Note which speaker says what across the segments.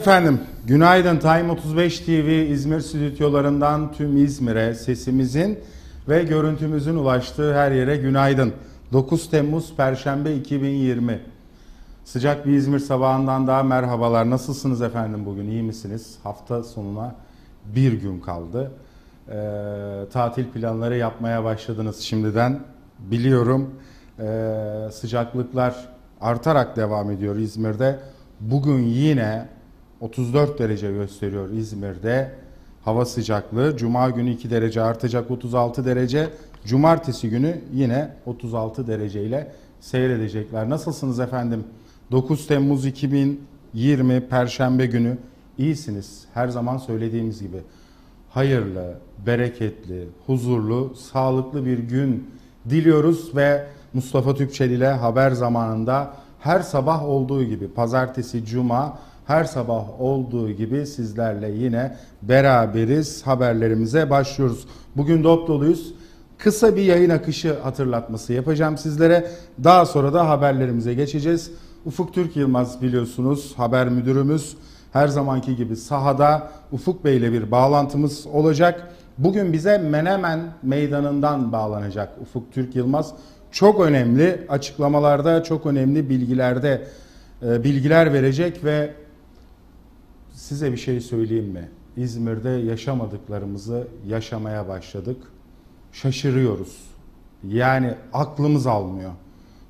Speaker 1: Efendim, günaydın. Time 35 TV İzmir stüdyolarından tüm İzmir'e sesimizin ve görüntümüzün ulaştığı her yere günaydın. 9 Temmuz Perşembe 2020. Sıcak bir İzmir sabahından daha merhabalar. Nasılsınız efendim bugün? İyi misiniz? Hafta sonuna bir gün kaldı. Ee, tatil planları yapmaya başladınız şimdiden. Biliyorum ee, sıcaklıklar artarak devam ediyor İzmir'de. Bugün yine 34 derece gösteriyor İzmir'de. Hava sıcaklığı Cuma günü 2 derece artacak 36 derece. Cumartesi günü yine 36 derece ile seyredecekler. Nasılsınız efendim? 9 Temmuz 2020 Perşembe günü iyisiniz. Her zaman söylediğimiz gibi hayırlı, bereketli, huzurlu, sağlıklı bir gün diliyoruz ve Mustafa Tüpçel ile haber zamanında her sabah olduğu gibi pazartesi, cuma her sabah olduğu gibi sizlerle yine beraberiz. Haberlerimize başlıyoruz. Bugün dop doluyuz. Kısa bir yayın akışı hatırlatması yapacağım sizlere. Daha sonra da haberlerimize geçeceğiz. Ufuk Türk Yılmaz biliyorsunuz haber müdürümüz. Her zamanki gibi sahada Ufuk Bey ile bir bağlantımız olacak. Bugün bize Menemen Meydanı'ndan bağlanacak Ufuk Türk Yılmaz. Çok önemli açıklamalarda, çok önemli bilgilerde e, bilgiler verecek ve size bir şey söyleyeyim mi? İzmir'de yaşamadıklarımızı yaşamaya başladık. Şaşırıyoruz. Yani aklımız almıyor.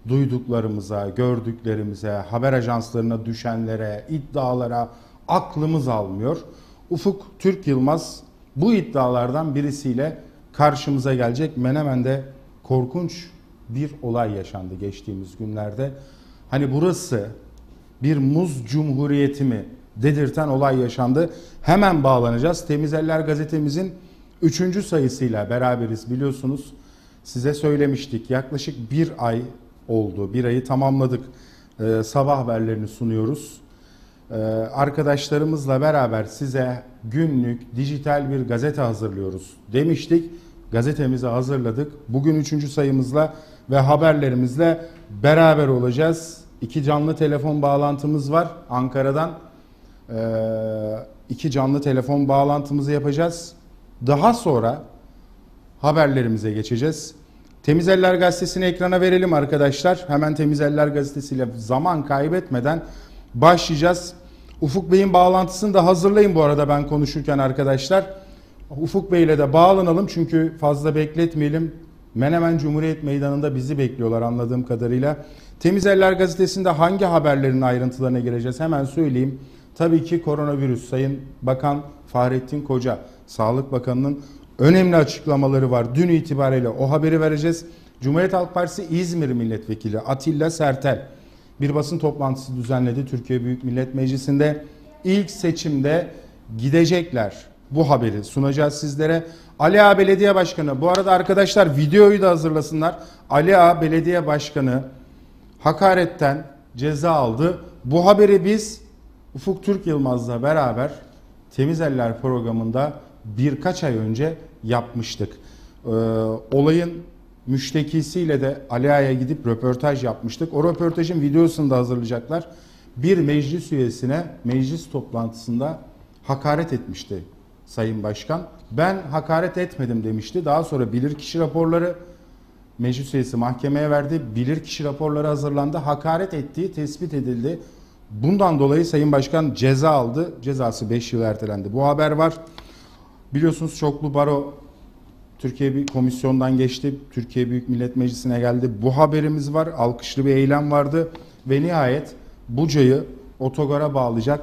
Speaker 1: Duyduklarımıza, gördüklerimize, haber ajanslarına düşenlere, iddialara aklımız almıyor. Ufuk Türk Yılmaz bu iddialardan birisiyle karşımıza gelecek. Menemen'de korkunç bir olay yaşandı geçtiğimiz günlerde. Hani burası bir muz cumhuriyeti mi dedirten olay yaşandı. Hemen bağlanacağız. Temiz Eller gazetemizin 3. sayısıyla beraberiz biliyorsunuz. Size söylemiştik yaklaşık bir ay oldu. Bir ayı tamamladık. Ee, sabah haberlerini sunuyoruz. Ee, arkadaşlarımızla beraber size günlük dijital bir gazete hazırlıyoruz demiştik. Gazetemizi hazırladık. Bugün 3. sayımızla ve haberlerimizle beraber olacağız. İki canlı telefon bağlantımız var Ankara'dan. Ee, iki canlı telefon bağlantımızı yapacağız. Daha sonra haberlerimize geçeceğiz. Temiz Eller Gazetesi'ni ekrana verelim arkadaşlar. Hemen Temiz Eller Gazetesi'yle zaman kaybetmeden başlayacağız. Ufuk Bey'in bağlantısını da hazırlayın bu arada ben konuşurken arkadaşlar. Ufuk Bey ile de bağlanalım çünkü fazla bekletmeyelim. Menemen Cumhuriyet Meydanı'nda bizi bekliyorlar anladığım kadarıyla. Temiz Eller Gazetesi'nde hangi haberlerin ayrıntılarına gireceğiz hemen söyleyeyim. Tabii ki koronavirüs. Sayın Bakan Fahrettin Koca, Sağlık Bakanı'nın önemli açıklamaları var. Dün itibariyle o haberi vereceğiz. Cumhuriyet Halk Partisi İzmir Milletvekili Atilla Sertel bir basın toplantısı düzenledi Türkiye Büyük Millet Meclisi'nde. ilk seçimde gidecekler. Bu haberi sunacağız sizlere. Ali Ağa Belediye Başkanı. Bu arada arkadaşlar videoyu da hazırlasınlar. Ali Ağa Belediye Başkanı hakaretten ceza aldı. Bu haberi biz Ufuk Türk Yılmaz'la beraber Temiz Eller programında birkaç ay önce yapmıştık. Ee, olayın müştekisiyle de Ali Ağa'ya gidip röportaj yapmıştık. O röportajın videosunu da hazırlayacaklar. Bir meclis üyesine meclis toplantısında hakaret etmişti Sayın Başkan. Ben hakaret etmedim demişti. Daha sonra bilirkişi raporları meclis üyesi mahkemeye verdi. Bilirkişi raporları hazırlandı. Hakaret ettiği tespit edildi. Bundan dolayı Sayın Başkan ceza aldı. Cezası 5 yıl ertelendi. Bu haber var. Biliyorsunuz çoklu baro Türkiye bir komisyondan geçti. Türkiye Büyük Millet Meclisi'ne geldi. Bu haberimiz var. Alkışlı bir eylem vardı. Ve nihayet Buca'yı otogara bağlayacak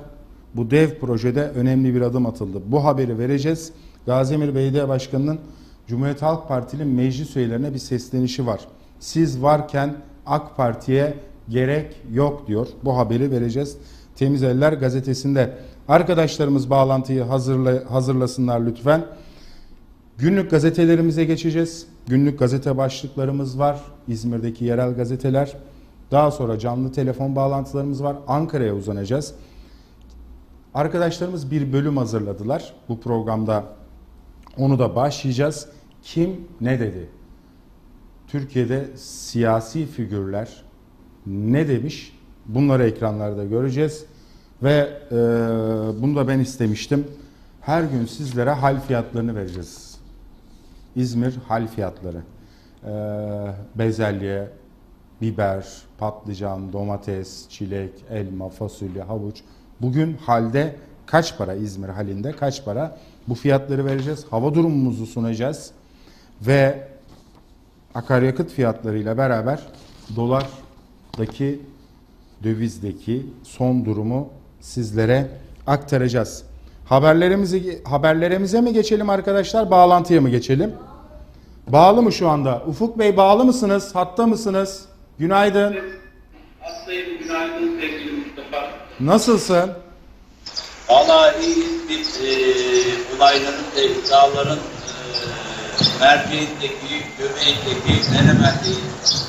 Speaker 1: bu dev projede önemli bir adım atıldı. Bu haberi vereceğiz. Gaziemir Belediye Başkanı'nın Cumhuriyet Halk Partili meclis üyelerine bir seslenişi var. Siz varken AK Parti'ye gerek yok diyor. Bu haberi vereceğiz. Temiz Eller gazetesinde. Arkadaşlarımız bağlantıyı hazırla, hazırlasınlar lütfen. Günlük gazetelerimize geçeceğiz. Günlük gazete başlıklarımız var. İzmir'deki yerel gazeteler. Daha sonra canlı telefon bağlantılarımız var. Ankara'ya uzanacağız. Arkadaşlarımız bir bölüm hazırladılar. Bu programda onu da başlayacağız. Kim ne dedi? Türkiye'de siyasi figürler ne demiş? Bunları ekranlarda göreceğiz. Ve e, bunu da ben istemiştim. Her gün sizlere hal fiyatlarını vereceğiz. İzmir hal fiyatları. E, bezelye, biber, patlıcan, domates, çilek, elma, fasulye, havuç. Bugün halde kaç para İzmir halinde kaç para? Bu fiyatları vereceğiz. Hava durumumuzu sunacağız. Ve akaryakıt fiyatlarıyla beraber dolardaki dövizdeki son durumu sizlere aktaracağız. Haberlerimizi haberlerimize mi geçelim arkadaşlar, bağlantıya mı geçelim? Bağlı mı şu anda? Ufuk Bey bağlı mısınız? Hatta mısınız? Günaydın.
Speaker 2: Hastayım, günaydın sevgili Mustafa.
Speaker 1: Nasılsın?
Speaker 2: Valla iyi biz e, olayların ve iddiaların e, merceğindeki, göbeğindeki, Menemen'deyiz.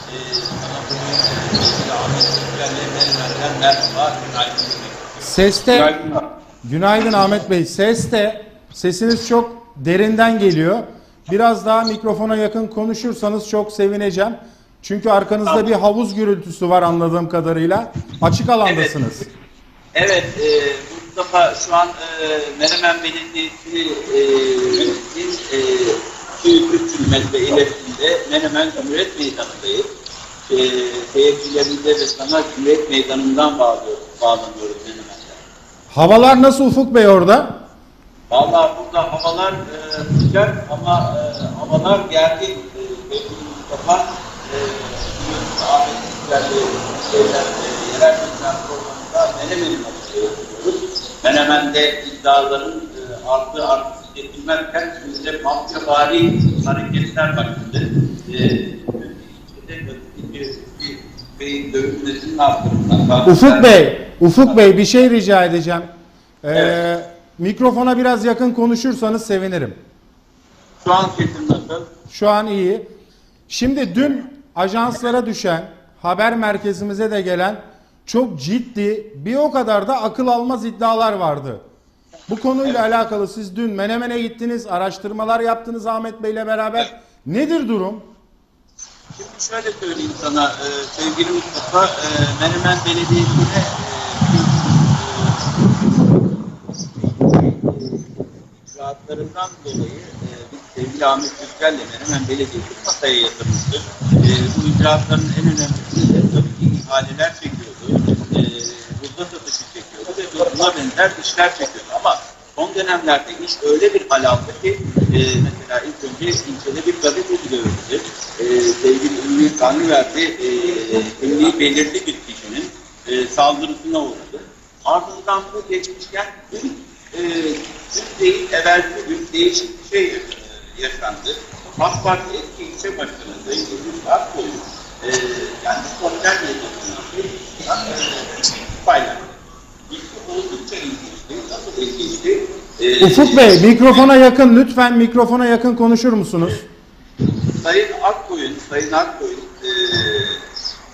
Speaker 1: Seste
Speaker 2: Günaydın.
Speaker 1: Günaydın Ahmet Bey. Ses de sesiniz çok derinden geliyor. Biraz daha mikrofona yakın konuşursanız çok sevineceğim. Çünkü arkanızda bir havuz gürültüsü var anladığım kadarıyla. Açık alandasınız.
Speaker 2: Evet, e, Mustafa şu an e, Menemen Belediyesi e, e, 200 metre ilerisinde Menemen Cumhuriyet Meydanı'ndayız. E, seyircilerimize ve sana Cumhuriyet Meydanı'ndan bağlıyoruz, bağlanıyoruz Menemen'den.
Speaker 1: Havalar nasıl Ufuk Bey orada?
Speaker 2: Valla burada havalar e, sıcak ama e, havalar gergin. E, Mustafa, e, Ahmet Türkler'le şeyler, e, yerel gündem programında Menemen'in açığı yapıyoruz. Menemen'de iddiaların e, arttığı artısı getirmezken şimdi de mafyavari hareketler başladı. E, ilçede bir, bir, bir dövülmesinin ardından.
Speaker 1: Ufuk Bey, Ufuk Bey bir şey rica edeceğim. Ee, Mikrofona biraz yakın konuşursanız sevinirim.
Speaker 2: Şu an sesim nasıl?
Speaker 1: Şu an iyi. Şimdi dün ajanslara düşen, haber merkezimize de gelen çok ciddi, bir o kadar da akıl almaz iddialar vardı. Bu konuyla alakalı siz dün Menemen'e gittiniz, araştırmalar yaptınız Ahmet Bey'le beraber. Nedir durum?
Speaker 2: Şimdi şöyle söyleyeyim sana e, sevgili Mustafa, e, Menemen Belediyesi'ne e, icraatlarından dolayı e, biz sevgili Ahmet Türkler'le Menemen Belediyesi masaya yatırmıştık. E, bu icraatların en önemlisi de tabii ki ihaleler çekiyordu. E, hızla satışı çekiyordu ve buna benzer işler çekiyordu. Ama son dönemlerde iş öyle bir hal aldı ki e, mesela ilk önce ilçede bir gazeteci dövüldü. E, sevgili Ünlü Tanrıverdi e, ünlü belirli bir kişinin e, saldırısına uğradı. Ardından bu geçmişken dün, e, dün değil evvelki gün değişik bir şey e, yaşandı. AK Parti eski ilçe başkanı Sayın Ödül Akkoyun e, kendi sosyal medyasından bir e, paylaştı.
Speaker 1: Ufuk Bey mikrofona yakın lütfen mikrofona yakın konuşur musunuz?
Speaker 2: Sayın Akkoyun, Sayın Akkoyun e,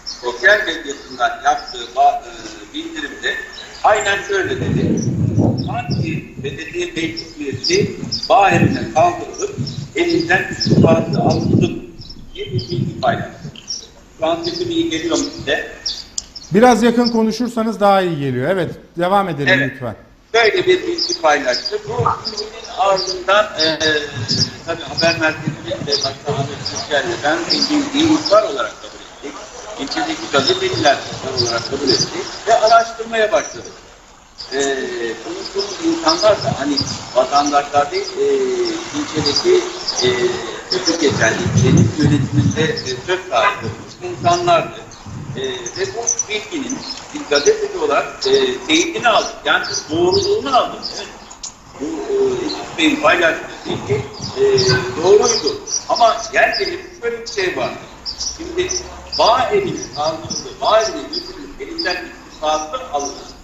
Speaker 2: sosyal medyasından yaptığı e, bildirimde aynen şöyle dedi. Sanki belediye meclis üyesi kaldırılıp elinden istifası alındı diye bir bilgi paylaştı. Şu an sesim iyi geliyor mu size?
Speaker 1: Biraz yakın konuşursanız daha iyi geliyor. Evet devam edelim
Speaker 2: Evet.
Speaker 1: lütfen.
Speaker 2: Böyle bir bilgi paylaştı. Bu bilginin ardından e, tabii haber merkezinin ve başta Ahmet Türkler'le ben bildiğim ihbar olarak kabul ettik. İlçedeki gazeteciler olarak kabul ettik ve araştırmaya başladık. E, konuştuğumuz insanlar da hani vatandaşlar değil, e, ilçedeki e, kötü geçen ilçenin yönetiminde e, söz sahibi insanlardı. E, ve bu bilginin bir gazeteci olarak e, teyidini aldık. Yani doğruluğunu aldık. Evet. Bu e, Yusuf Bey'in paylaştığı bilgi e, doğruydu. Ama yer gelip şöyle bir şey vardı. Şimdi bağ evinin kaldırıldı, bağ evinin götürülüp elinden istifası alınan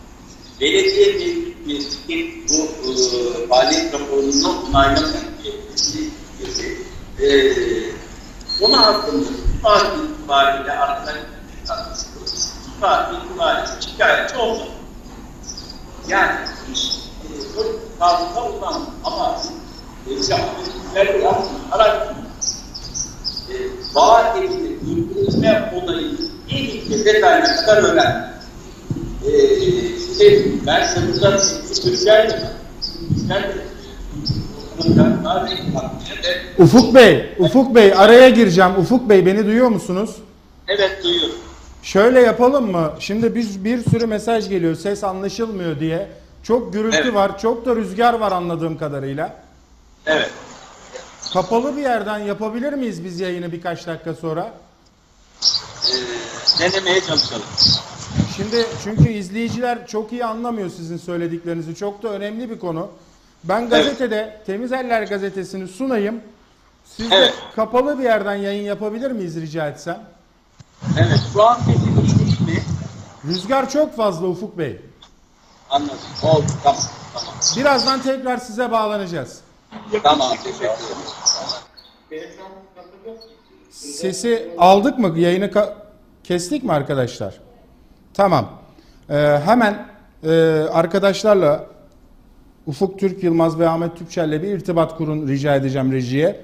Speaker 2: belediye meclisi bu e, faaliyet raporunu onaylamayan gibi e, ona hakkında tutar itibariyle arkadaşlar tutar itibariyle şikayetçi oldu. Yani iş e, bu tarzında uzandı ama e, yaptıkları yaptı, araştırdı. E, bağ evini durdurma olayını en ilk detayına kadar öğrendi.
Speaker 3: e, şey, ben de burada ve
Speaker 1: Ufuk Bey, Ufuk Bey araya gireceğim. Ufuk Bey beni duyuyor musunuz?
Speaker 3: evet duyuyorum.
Speaker 1: Şöyle yapalım mı? Şimdi biz bir sürü mesaj geliyor ses anlaşılmıyor diye. Çok gürültü
Speaker 3: Evet.
Speaker 1: var, çok da rüzgar var anladığım kadarıyla.
Speaker 3: Evet.
Speaker 1: Kapalı bir yerden yapabilir miyiz biz yayını birkaç dakika sonra?
Speaker 3: E, denemeye çalışalım.
Speaker 1: Şimdi çünkü izleyiciler çok iyi anlamıyor sizin söylediklerinizi. Çok da önemli bir konu. Ben gazetede Temiz Eller gazetesini sunayım. Siz de
Speaker 3: Evet.
Speaker 1: kapalı bir yerden yayın yapabilir miyiz rica etsem?
Speaker 3: Evet. Şu an sesim iyi değil mi?
Speaker 1: Rüzgar çok fazla Ufuk Bey.
Speaker 3: Anladım. Oldu. Tamam. Tamam.
Speaker 1: Birazdan tekrar size bağlanacağız.
Speaker 3: Tamam. Teşekkür ederim.
Speaker 1: Sesi aldık mı? Yayını kestik mi arkadaşlar? Tamam. Ee, hemen e, arkadaşlarla Ufuk Türk Yılmaz ve Ahmet Tüpçer'le bir irtibat kurun rica edeceğim rejiye.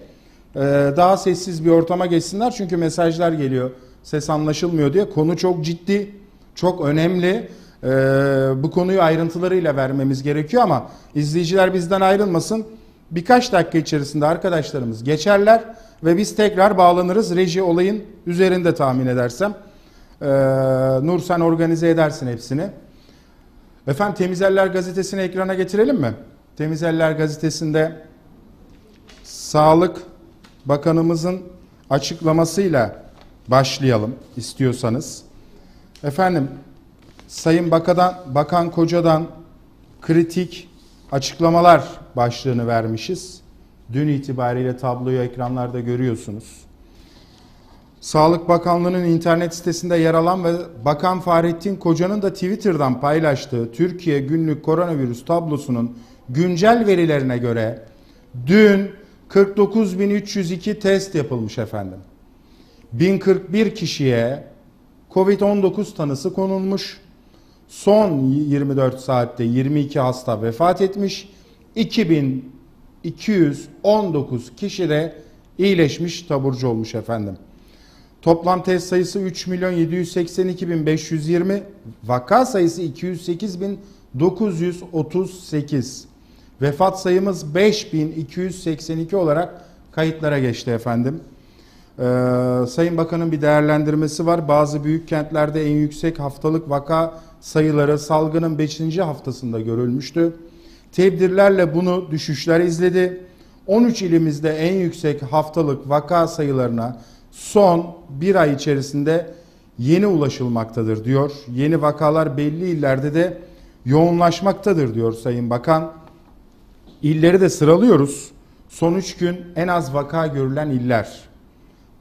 Speaker 1: Ee, daha sessiz bir ortama geçsinler çünkü mesajlar geliyor. Ses anlaşılmıyor diye. Konu çok ciddi, çok önemli. Ee, bu konuyu ayrıntılarıyla vermemiz gerekiyor ama izleyiciler bizden ayrılmasın. Birkaç dakika içerisinde arkadaşlarımız geçerler ve biz tekrar bağlanırız. Reji olayın üzerinde tahmin edersem. Ee, Nur sen organize edersin hepsini. Efendim Temiz Eller gazetesini ekrana getirelim mi? Temiz Eller gazetesinde Sağlık Bakanımızın açıklamasıyla başlayalım istiyorsanız. Efendim Sayın Bakan'dan, Bakan Koca'dan kritik açıklamalar başlığını vermişiz. Dün itibariyle tabloyu ekranlarda görüyorsunuz. Sağlık Bakanlığı'nın internet sitesinde yer alan ve Bakan Fahrettin Koca'nın da Twitter'dan paylaştığı Türkiye günlük koronavirüs tablosunun güncel verilerine göre dün 49.302 test yapılmış efendim. 1041 kişiye Covid-19 tanısı konulmuş. Son 24 saatte 22 hasta vefat etmiş. 2219 kişi de iyileşmiş, taburcu olmuş efendim. Toplam test sayısı 3 milyon 782 bin 520, vaka sayısı 208 bin 938. Vefat sayımız 5282 olarak kayıtlara geçti efendim. Ee, Sayın Bakan'ın bir değerlendirmesi var. Bazı büyük kentlerde en yüksek haftalık vaka sayıları salgının 5. haftasında görülmüştü. Tedbirlerle bunu düşüşler izledi. 13 ilimizde en yüksek haftalık vaka sayılarına son bir ay içerisinde yeni ulaşılmaktadır diyor. Yeni vakalar belli illerde de yoğunlaşmaktadır diyor Sayın Bakan. İlleri de sıralıyoruz. Son 3 gün en az vaka görülen iller.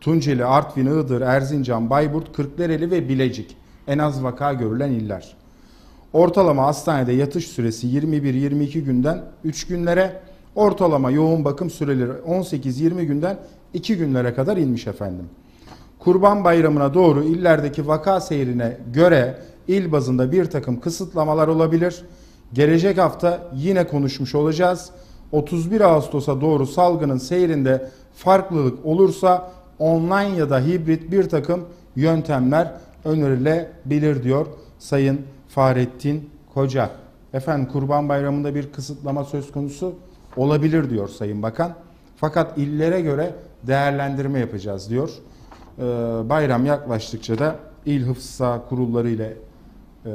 Speaker 1: Tunceli, Artvin, Iğdır, Erzincan, Bayburt, Kırklareli ve Bilecik. En az vaka görülen iller. Ortalama hastanede yatış süresi 21-22 günden 3 günlere, ortalama yoğun bakım süreleri 18-20 günden 2 günlere kadar inmiş efendim. Kurban Bayramı'na doğru illerdeki vaka seyrine göre il bazında bir takım kısıtlamalar olabilir. Gelecek hafta yine konuşmuş olacağız. 31 Ağustos'a doğru salgının seyrinde farklılık olursa online ya da hibrit bir takım yöntemler önerilebilir diyor Sayın Fahrettin Koca. Efendim Kurban Bayramı'nda bir kısıtlama söz konusu olabilir diyor Sayın Bakan. Fakat illere göre değerlendirme yapacağız diyor. Ee, bayram yaklaştıkça da il hıfzı kurulları ile e,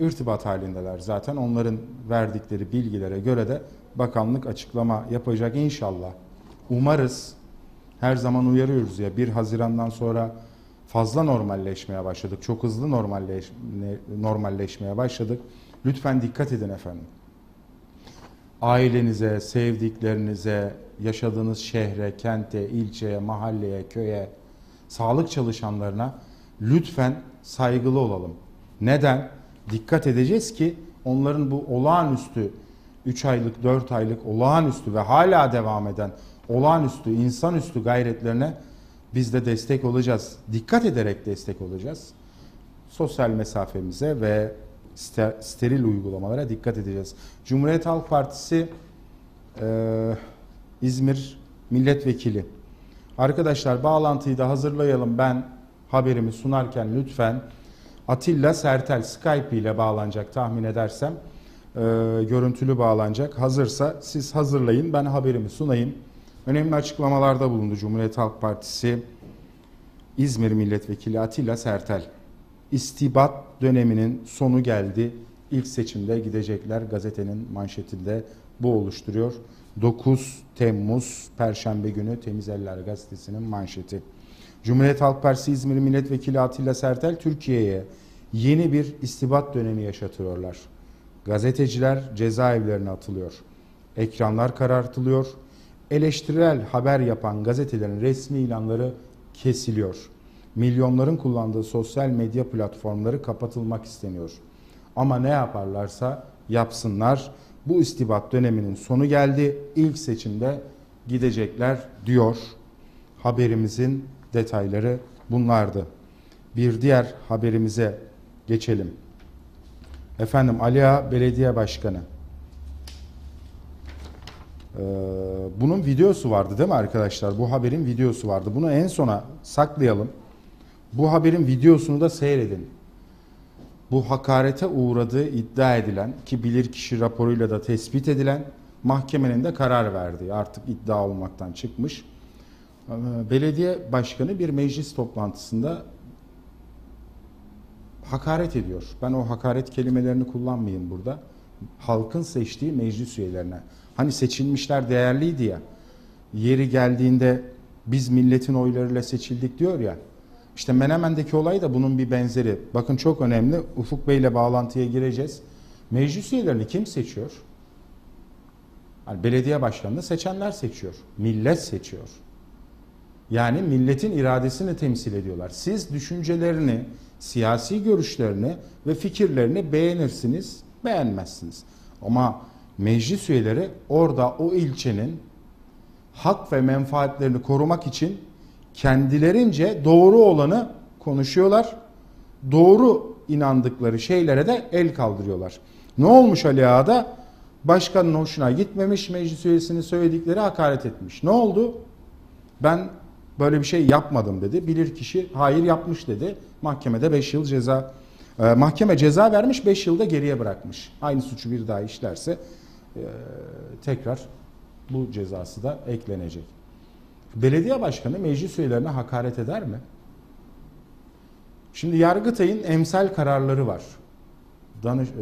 Speaker 1: irtibat halindeler zaten. Onların verdikleri bilgilere göre de bakanlık açıklama yapacak inşallah. Umarız her zaman uyarıyoruz ya 1 Haziran'dan sonra fazla normalleşmeye başladık. Çok hızlı normalleş, normalleşmeye başladık. Lütfen dikkat edin efendim. Ailenize, sevdiklerinize, yaşadığınız şehre, kente, ilçeye, mahalleye, köye, sağlık çalışanlarına lütfen saygılı olalım. Neden? Dikkat edeceğiz ki onların bu olağanüstü 3 aylık, 4 aylık olağanüstü ve hala devam eden olağanüstü, insanüstü gayretlerine biz de destek olacağız. Dikkat ederek destek olacağız. Sosyal mesafemize ve ster- steril uygulamalara dikkat edeceğiz. Cumhuriyet Halk Partisi e, İzmir Milletvekili. Arkadaşlar bağlantıyı da hazırlayalım. Ben haberimi sunarken lütfen Atilla Sertel Skype ile bağlanacak tahmin edersem. Ee, görüntülü bağlanacak. Hazırsa siz hazırlayın ben haberimi sunayım. Önemli açıklamalarda bulundu Cumhuriyet Halk Partisi İzmir Milletvekili Atilla Sertel. İstibat döneminin sonu geldi. İlk seçimde gidecekler gazetenin manşetinde bu oluşturuyor. 9 Temmuz Perşembe günü Temiz Eller gazetesinin manşeti. Cumhuriyet Halk Partisi İzmir Milletvekili Atilla Sertel Türkiye'ye yeni bir istibat dönemi yaşatıyorlar. Gazeteciler cezaevlerine atılıyor. Ekranlar karartılıyor. Eleştirel haber yapan gazetelerin resmi ilanları kesiliyor. Milyonların kullandığı sosyal medya platformları kapatılmak isteniyor. Ama ne yaparlarsa yapsınlar. Bu istibat döneminin sonu geldi. İlk seçimde gidecekler diyor. Haberimizin detayları bunlardı. Bir diğer haberimize geçelim. Efendim Ali Ağa Belediye Başkanı. Ee, bunun videosu vardı değil mi arkadaşlar? Bu haberin videosu vardı. Bunu en sona saklayalım. Bu haberin videosunu da seyredin. Bu hakarete uğradığı iddia edilen ki bilirkişi raporuyla da tespit edilen mahkemenin de karar verdiği artık iddia olmaktan çıkmış. Ee, Belediye başkanı bir meclis toplantısında hakaret ediyor. Ben o hakaret kelimelerini kullanmayayım burada. Halkın seçtiği meclis üyelerine. Hani seçilmişler değerliydi ya. Yeri geldiğinde biz milletin oylarıyla seçildik diyor ya. İşte Menemen'deki olay da bunun bir benzeri. Bakın çok önemli. Ufuk Bey ile bağlantıya gireceğiz. Meclis üyelerini kim seçiyor? Hani belediye başkanını seçenler seçiyor. Millet seçiyor. Yani milletin iradesini temsil ediyorlar. Siz düşüncelerini, siyasi görüşlerini ve fikirlerini beğenirsiniz, beğenmezsiniz. Ama meclis üyeleri orada o ilçenin hak ve menfaatlerini korumak için kendilerince doğru olanı konuşuyorlar. Doğru inandıkları şeylere de el kaldırıyorlar. Ne olmuş Ali Ağa'da? Başkanın hoşuna gitmemiş, meclis üyesinin söyledikleri hakaret etmiş. Ne oldu? Ben böyle bir şey yapmadım dedi. Bilir kişi hayır yapmış dedi. Mahkemede 5 yıl ceza e, mahkeme ceza vermiş 5 yılda geriye bırakmış. Aynı suçu bir daha işlerse tekrar bu cezası da eklenecek. Belediye başkanı meclis üyelerine hakaret eder mi? Şimdi Yargıtay'ın emsal kararları var. Danış, e,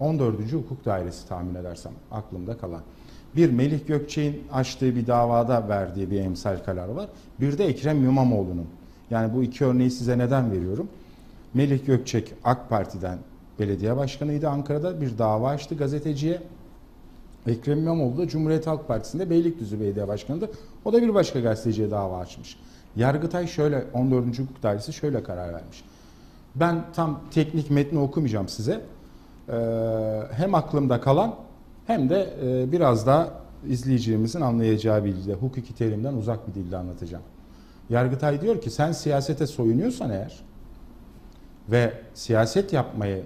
Speaker 1: 14. Hukuk Dairesi tahmin edersem aklımda kalan. Bir Melih Gökçek'in açtığı bir davada verdiği bir emsal kararı var. Bir de Ekrem İmamoğlu'nun. Yani bu iki örneği size neden veriyorum? Melih Gökçek AK Parti'den belediye başkanıydı Ankara'da bir dava açtı gazeteciye. Ekrem İmamoğlu da Cumhuriyet Halk Partisi'nde Beylikdüzü Belediye Başkanı'ndı. O da bir başka gazeteciye dava açmış. Yargıtay şöyle 14. Hukuk Dairesi şöyle karar vermiş. Ben tam teknik metni okumayacağım size. Ee, hem aklımda kalan hem de e, biraz daha izleyicilerimizin anlayacağı bir dilde, hukuki terimden uzak bir dilde anlatacağım. Yargıtay diyor ki sen siyasete soyunuyorsan eğer ve siyaset yapmayı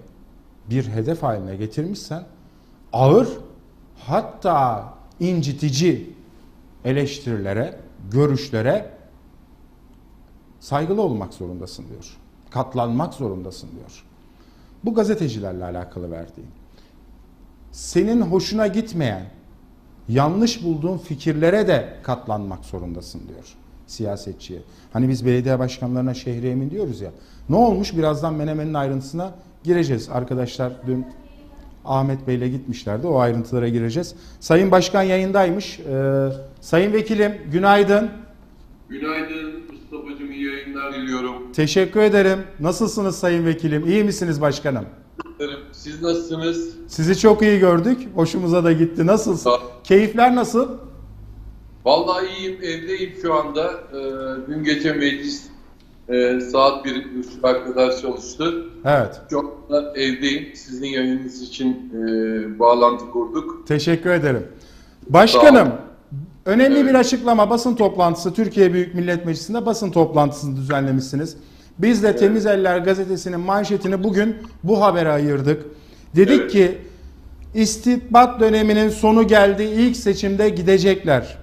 Speaker 1: bir hedef haline getirmişsen ağır hatta incitici eleştirilere, görüşlere saygılı olmak zorundasın diyor. Katlanmak zorundasın diyor. Bu gazetecilerle alakalı verdiği. Senin hoşuna gitmeyen, yanlış bulduğun fikirlere de katlanmak zorundasın diyor siyasetçiye. Hani biz belediye başkanlarına şehriye mi diyoruz ya. Ne olmuş? Birazdan Menemen'in ayrıntısına gireceğiz. Arkadaşlar dün Ahmet Bey'le gitmişlerdi. O ayrıntılara gireceğiz. Sayın Başkan yayındaymış. Ee, Sayın Vekilim günaydın.
Speaker 4: Günaydın Mustafa'cığım iyi yayınlar diliyorum.
Speaker 1: Teşekkür ederim. Nasılsınız Sayın Vekilim? İyi misiniz başkanım?
Speaker 4: Siz nasılsınız?
Speaker 1: Sizi çok iyi gördük. Hoşumuza da gitti. Nasılsın? Keyifler nasıl?
Speaker 4: Vallahi iyiyim, evdeyim şu anda. Ee, dün gece meclis e, saat 1.30'a kadar çalıştı.
Speaker 1: Evet.
Speaker 4: Şu anda evdeyim. Sizin yayınınız için e, bağlantı kurduk.
Speaker 1: Teşekkür ederim. Başkanım, önemli
Speaker 4: Evet.
Speaker 1: bir açıklama basın toplantısı Türkiye Büyük Millet Meclisi'nde basın toplantısını düzenlemişsiniz. Biz de Temiz Eller gazetesinin manşetini bugün bu habere ayırdık. Dedik
Speaker 4: Evet.
Speaker 1: ki istihbarat döneminin sonu geldi. İlk seçimde gidecekler.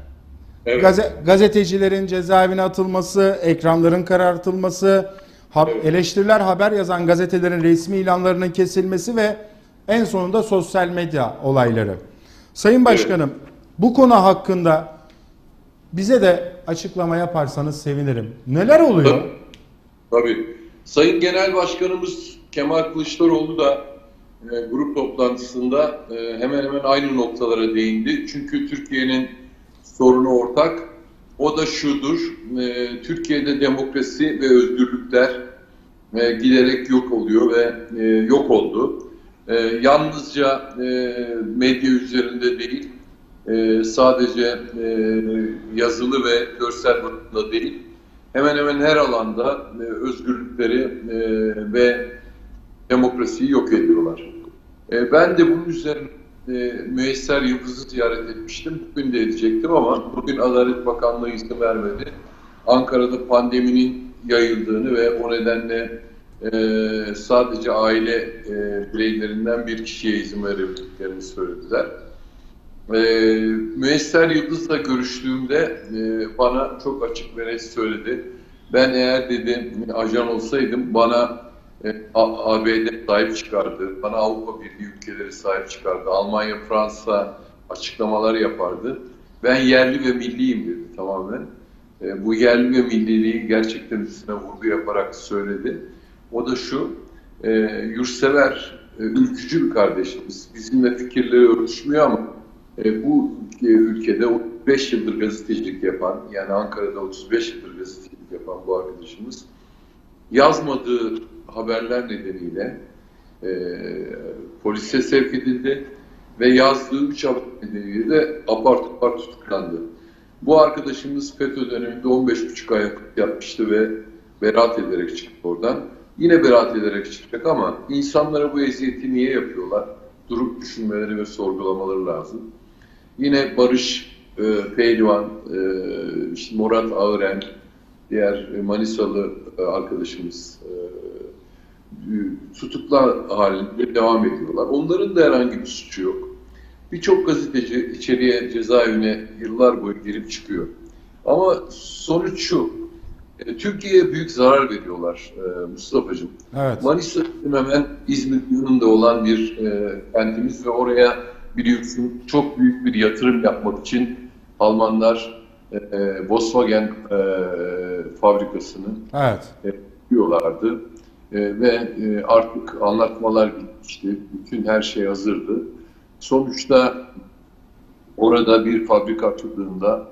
Speaker 4: Evet.
Speaker 1: Gaze- gazetecilerin cezaevine atılması, ekranların karartılması, Ha-
Speaker 4: Evet.
Speaker 1: Eleştiriler haber yazan gazetelerin resmi ilanlarının kesilmesi ve en sonunda sosyal medya olayları. Sayın Başkanım, bu konu hakkında bize de açıklama yaparsanız sevinirim. Neler oluyor?
Speaker 4: Tabii. Sayın Genel Başkanımız Kemal Kılıçdaroğlu da e, grup toplantısında e, hemen hemen aynı noktalara değindi. Çünkü Türkiye'nin sorunu ortak. O da şudur. e, Türkiye'de demokrasi ve özgürlükler e, giderek yok oluyor ve e, yok oldu. E, yalnızca e, medya üzerinde değil, e, sadece e, yazılı ve görsel basında değil, hemen hemen her alanda e, özgürlükleri e, ve demokrasiyi yok ediyorlar. E, ben de bunun üzerine e, Müesser Yıldız'ı ziyaret etmiştim. Bugün de edecektim ama bugün Adalet Bakanlığı izin vermedi. Ankara'da pandeminin yayıldığını ve o nedenle e, sadece aile e, bireylerinden bir kişiye izin verebildiklerini söylediler. E, Müesser Yıldız'la görüştüğümde e, bana çok açık ve net söyledi. Ben eğer dedi ajan olsaydım bana ABD sahip çıkardı, bana Avrupa Birliği ülkeleri sahip çıkardı, Almanya, Fransa açıklamalar yapardı. Ben yerli ve milliyim dedi tamamen. E, bu yerli ve milliliği gerçekten üstüne vurgu yaparak söyledi. O da şu, e, yurtsever, e, ülkücü bir kardeşimiz. Bizimle fikirleri örtüşmüyor ama e, bu e, ülkede 35 yıldır gazetecilik yapan, yani Ankara'da 35 yıldır gazetecilik yapan bu arkadaşımız yazmadığı haberler nedeniyle e, polise sevk edildi ve yazdığı üç haber nedeniyle de apar topar tutuklandı. Bu arkadaşımız FETÖ döneminde 15,5 ay yapmıştı ve beraat ederek çıktı oradan. Yine beraat ederek çıkacak ama insanlara bu eziyeti niye yapıyorlar? Durup düşünmeleri ve sorgulamaları lazım. Yine Barış e, Pehlivan, e, işte Murat Ağıren, diğer Manisalı e, arkadaşımız e, tutuklar halinde devam ediyorlar. Onların da herhangi bir suçu yok. Birçok gazeteci içeriye cezaevine yıllar boyu girip çıkıyor. Ama sonuç şu, e, Türkiye'ye büyük zarar veriyorlar e, Mustafa'cığım.
Speaker 1: Evet.
Speaker 4: Manisa hemen İzmir yanında olan bir e, kentimiz ve oraya biliyorsun çok büyük bir yatırım yapmak için Almanlar e, e, Volkswagen e, fabrikasını
Speaker 1: Evet.
Speaker 4: diyorlardı. E, ve e, artık anlatmalar bitmişti. Bütün her şey hazırdı. Sonuçta orada bir fabrika açıldığında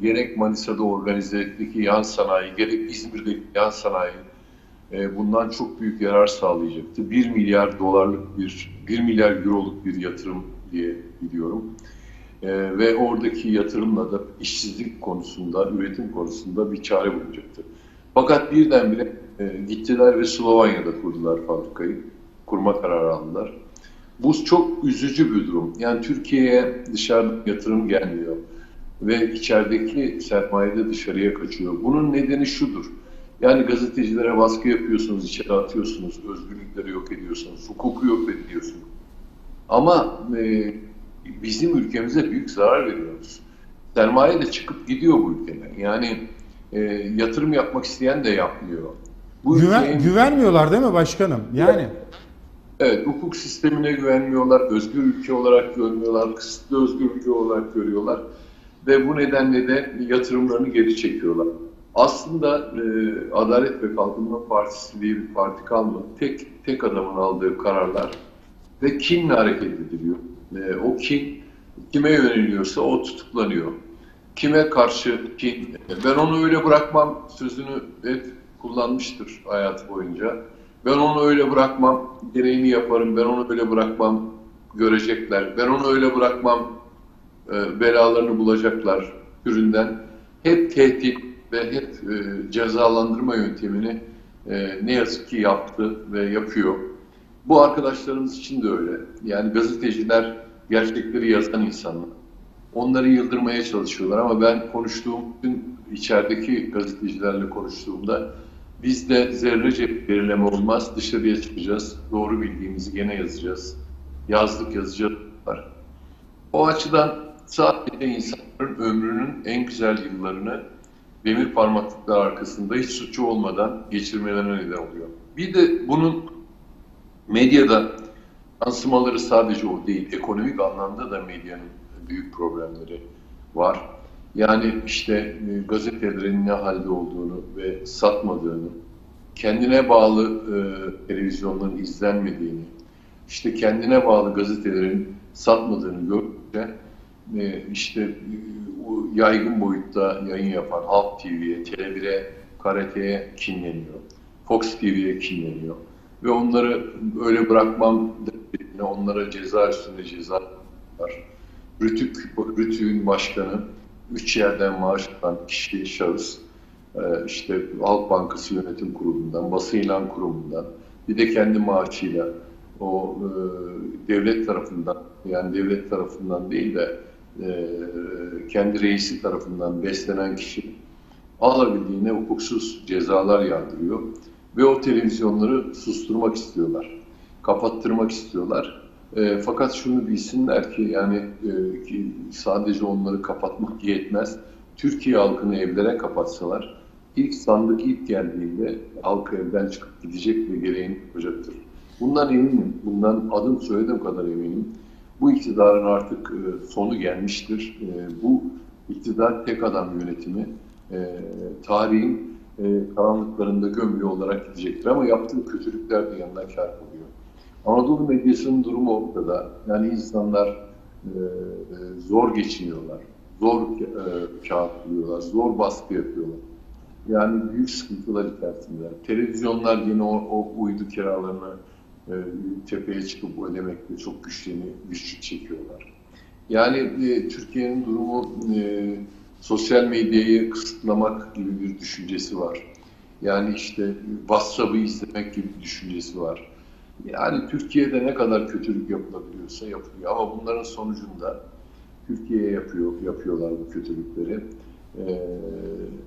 Speaker 4: gerek Manisa'da organizedeki yan sanayi, gerek İzmir'deki yan sanayi e, bundan çok büyük yarar sağlayacaktı. 1 milyar dolarlık bir, 1 milyar euroluk bir yatırım diye biliyorum. E, ve oradaki yatırımla da işsizlik konusunda, üretim konusunda bir çare bulacaktı. Fakat birdenbire e, gittiler ve Slovanya'da kurdular fabrikayı. Kurma kararı aldılar. Bu çok üzücü bir durum. Yani Türkiye'ye dışarıdan yatırım gelmiyor ve içerideki sermaye de dışarıya kaçıyor. Bunun nedeni şudur. Yani gazetecilere baskı yapıyorsunuz, içeri atıyorsunuz, özgürlükleri yok ediyorsunuz, hukuku yok ediyorsunuz. Ama e, bizim ülkemize büyük zarar veriyoruz. Sermaye de çıkıp gidiyor bu ülkeden. Yani e, yatırım yapmak isteyen de yapmıyor. Bu
Speaker 1: Güven,
Speaker 4: ülkenin-
Speaker 1: güvenmiyorlar değil mi başkanım? Yani
Speaker 4: Evet, hukuk sistemine güvenmiyorlar, özgür ülke olarak görmüyorlar, kısıtlı özgür ülke olarak görüyorlar ve bu nedenle de yatırımlarını geri çekiyorlar. Aslında e, Adalet ve Kalkınma Partisi diye bir parti kalmadı. Tek tek adamın aldığı kararlar ve kinle hareket ediliyor. E, o kin kime yöneliyorsa o tutuklanıyor. Kime karşı kin, e, ben onu öyle bırakmam sözünü hep kullanmıştır hayatı boyunca. Ben onu öyle bırakmam, gereğini yaparım, ben onu öyle bırakmam, görecekler. Ben onu öyle bırakmam, e, belalarını bulacaklar türünden. Hep tehdit ve hep e, cezalandırma yöntemini e, ne yazık ki yaptı ve yapıyor. Bu arkadaşlarımız için de öyle. Yani gazeteciler gerçekleri yazan insanlar. Onları yıldırmaya çalışıyorlar ama ben konuştuğum bütün içerideki gazetecilerle konuştuğumda bizde zerrece gerileme olmaz. Dışarıya çıkacağız. Doğru bildiğimizi gene yazacağız. Yazdık yazacağız. O açıdan sadece insanların ömrünün en güzel yıllarını demir parmaklıklar arkasında hiç suçu olmadan geçirmelerine neden oluyor. Bir de bunun medyada yansımaları sadece o değil. Ekonomik anlamda da medyanın büyük problemleri var. Yani işte e, gazetelerin ne halde olduğunu ve satmadığını, kendine bağlı e, televizyonların izlenmediğini, işte kendine bağlı gazetelerin satmadığını görünce e, işte yaygın boyutta yayın yapan Halk TV'ye, Tele1'e, KRT'ye kinleniyor. Fox TV'ye kinleniyor. Ve onları öyle bırakmam dediğine onlara ceza üstünde ceza var. Rütük, Rütük'ün başkanı, üç yerden maaş alan kişi, şahıs, e, işte Halk Bankası Yönetim Kurulu'ndan, Basın İlan Kurumu'ndan, bir de kendi maaşıyla o e, devlet tarafından, yani devlet tarafından değil de e, kendi reisi tarafından beslenen kişi alabildiğine hukuksuz cezalar yağdırıyor ve o televizyonları susturmak istiyorlar, kapattırmak istiyorlar. E, fakat şunu bilsinler ki yani e, ki sadece onları kapatmak yetmez. Türkiye halkını evlere kapatsalar ilk sandık ilk geldiğinde halk evden çıkıp gidecek ve gereğini yapacaktır. Bundan eminim. Bundan adım söylediğim kadar eminim. Bu iktidarın artık e, sonu gelmiştir. E, bu iktidar tek adam yönetimi e, tarihin e, karanlıklarında gömülü olarak gidecektir. Ama yaptığı kötülükler de yanına kar. Anadolu medyasının durumu ortada. Yani insanlar e, e, zor geçiniyorlar, zor e, kağıt buluyorlar, zor baskı yapıyorlar. Yani büyük sıkıntılar içerisinde. Televizyonlar yine o, o uydu kiralarını tepeye çıkıp ödemekte çok güçleni, güçlük çekiyorlar. Yani Türkiye'nin durumu sosyal medyayı kısıtlamak gibi bir düşüncesi var. Yani işte WhatsApp'ı izlemek gibi bir düşüncesi var. Yani Türkiye'de ne kadar kötülük yapılabiliyorsa yapılıyor ama bunların sonucunda Türkiye'ye yapıyor, yapıyorlar bu kötülükleri. Ee,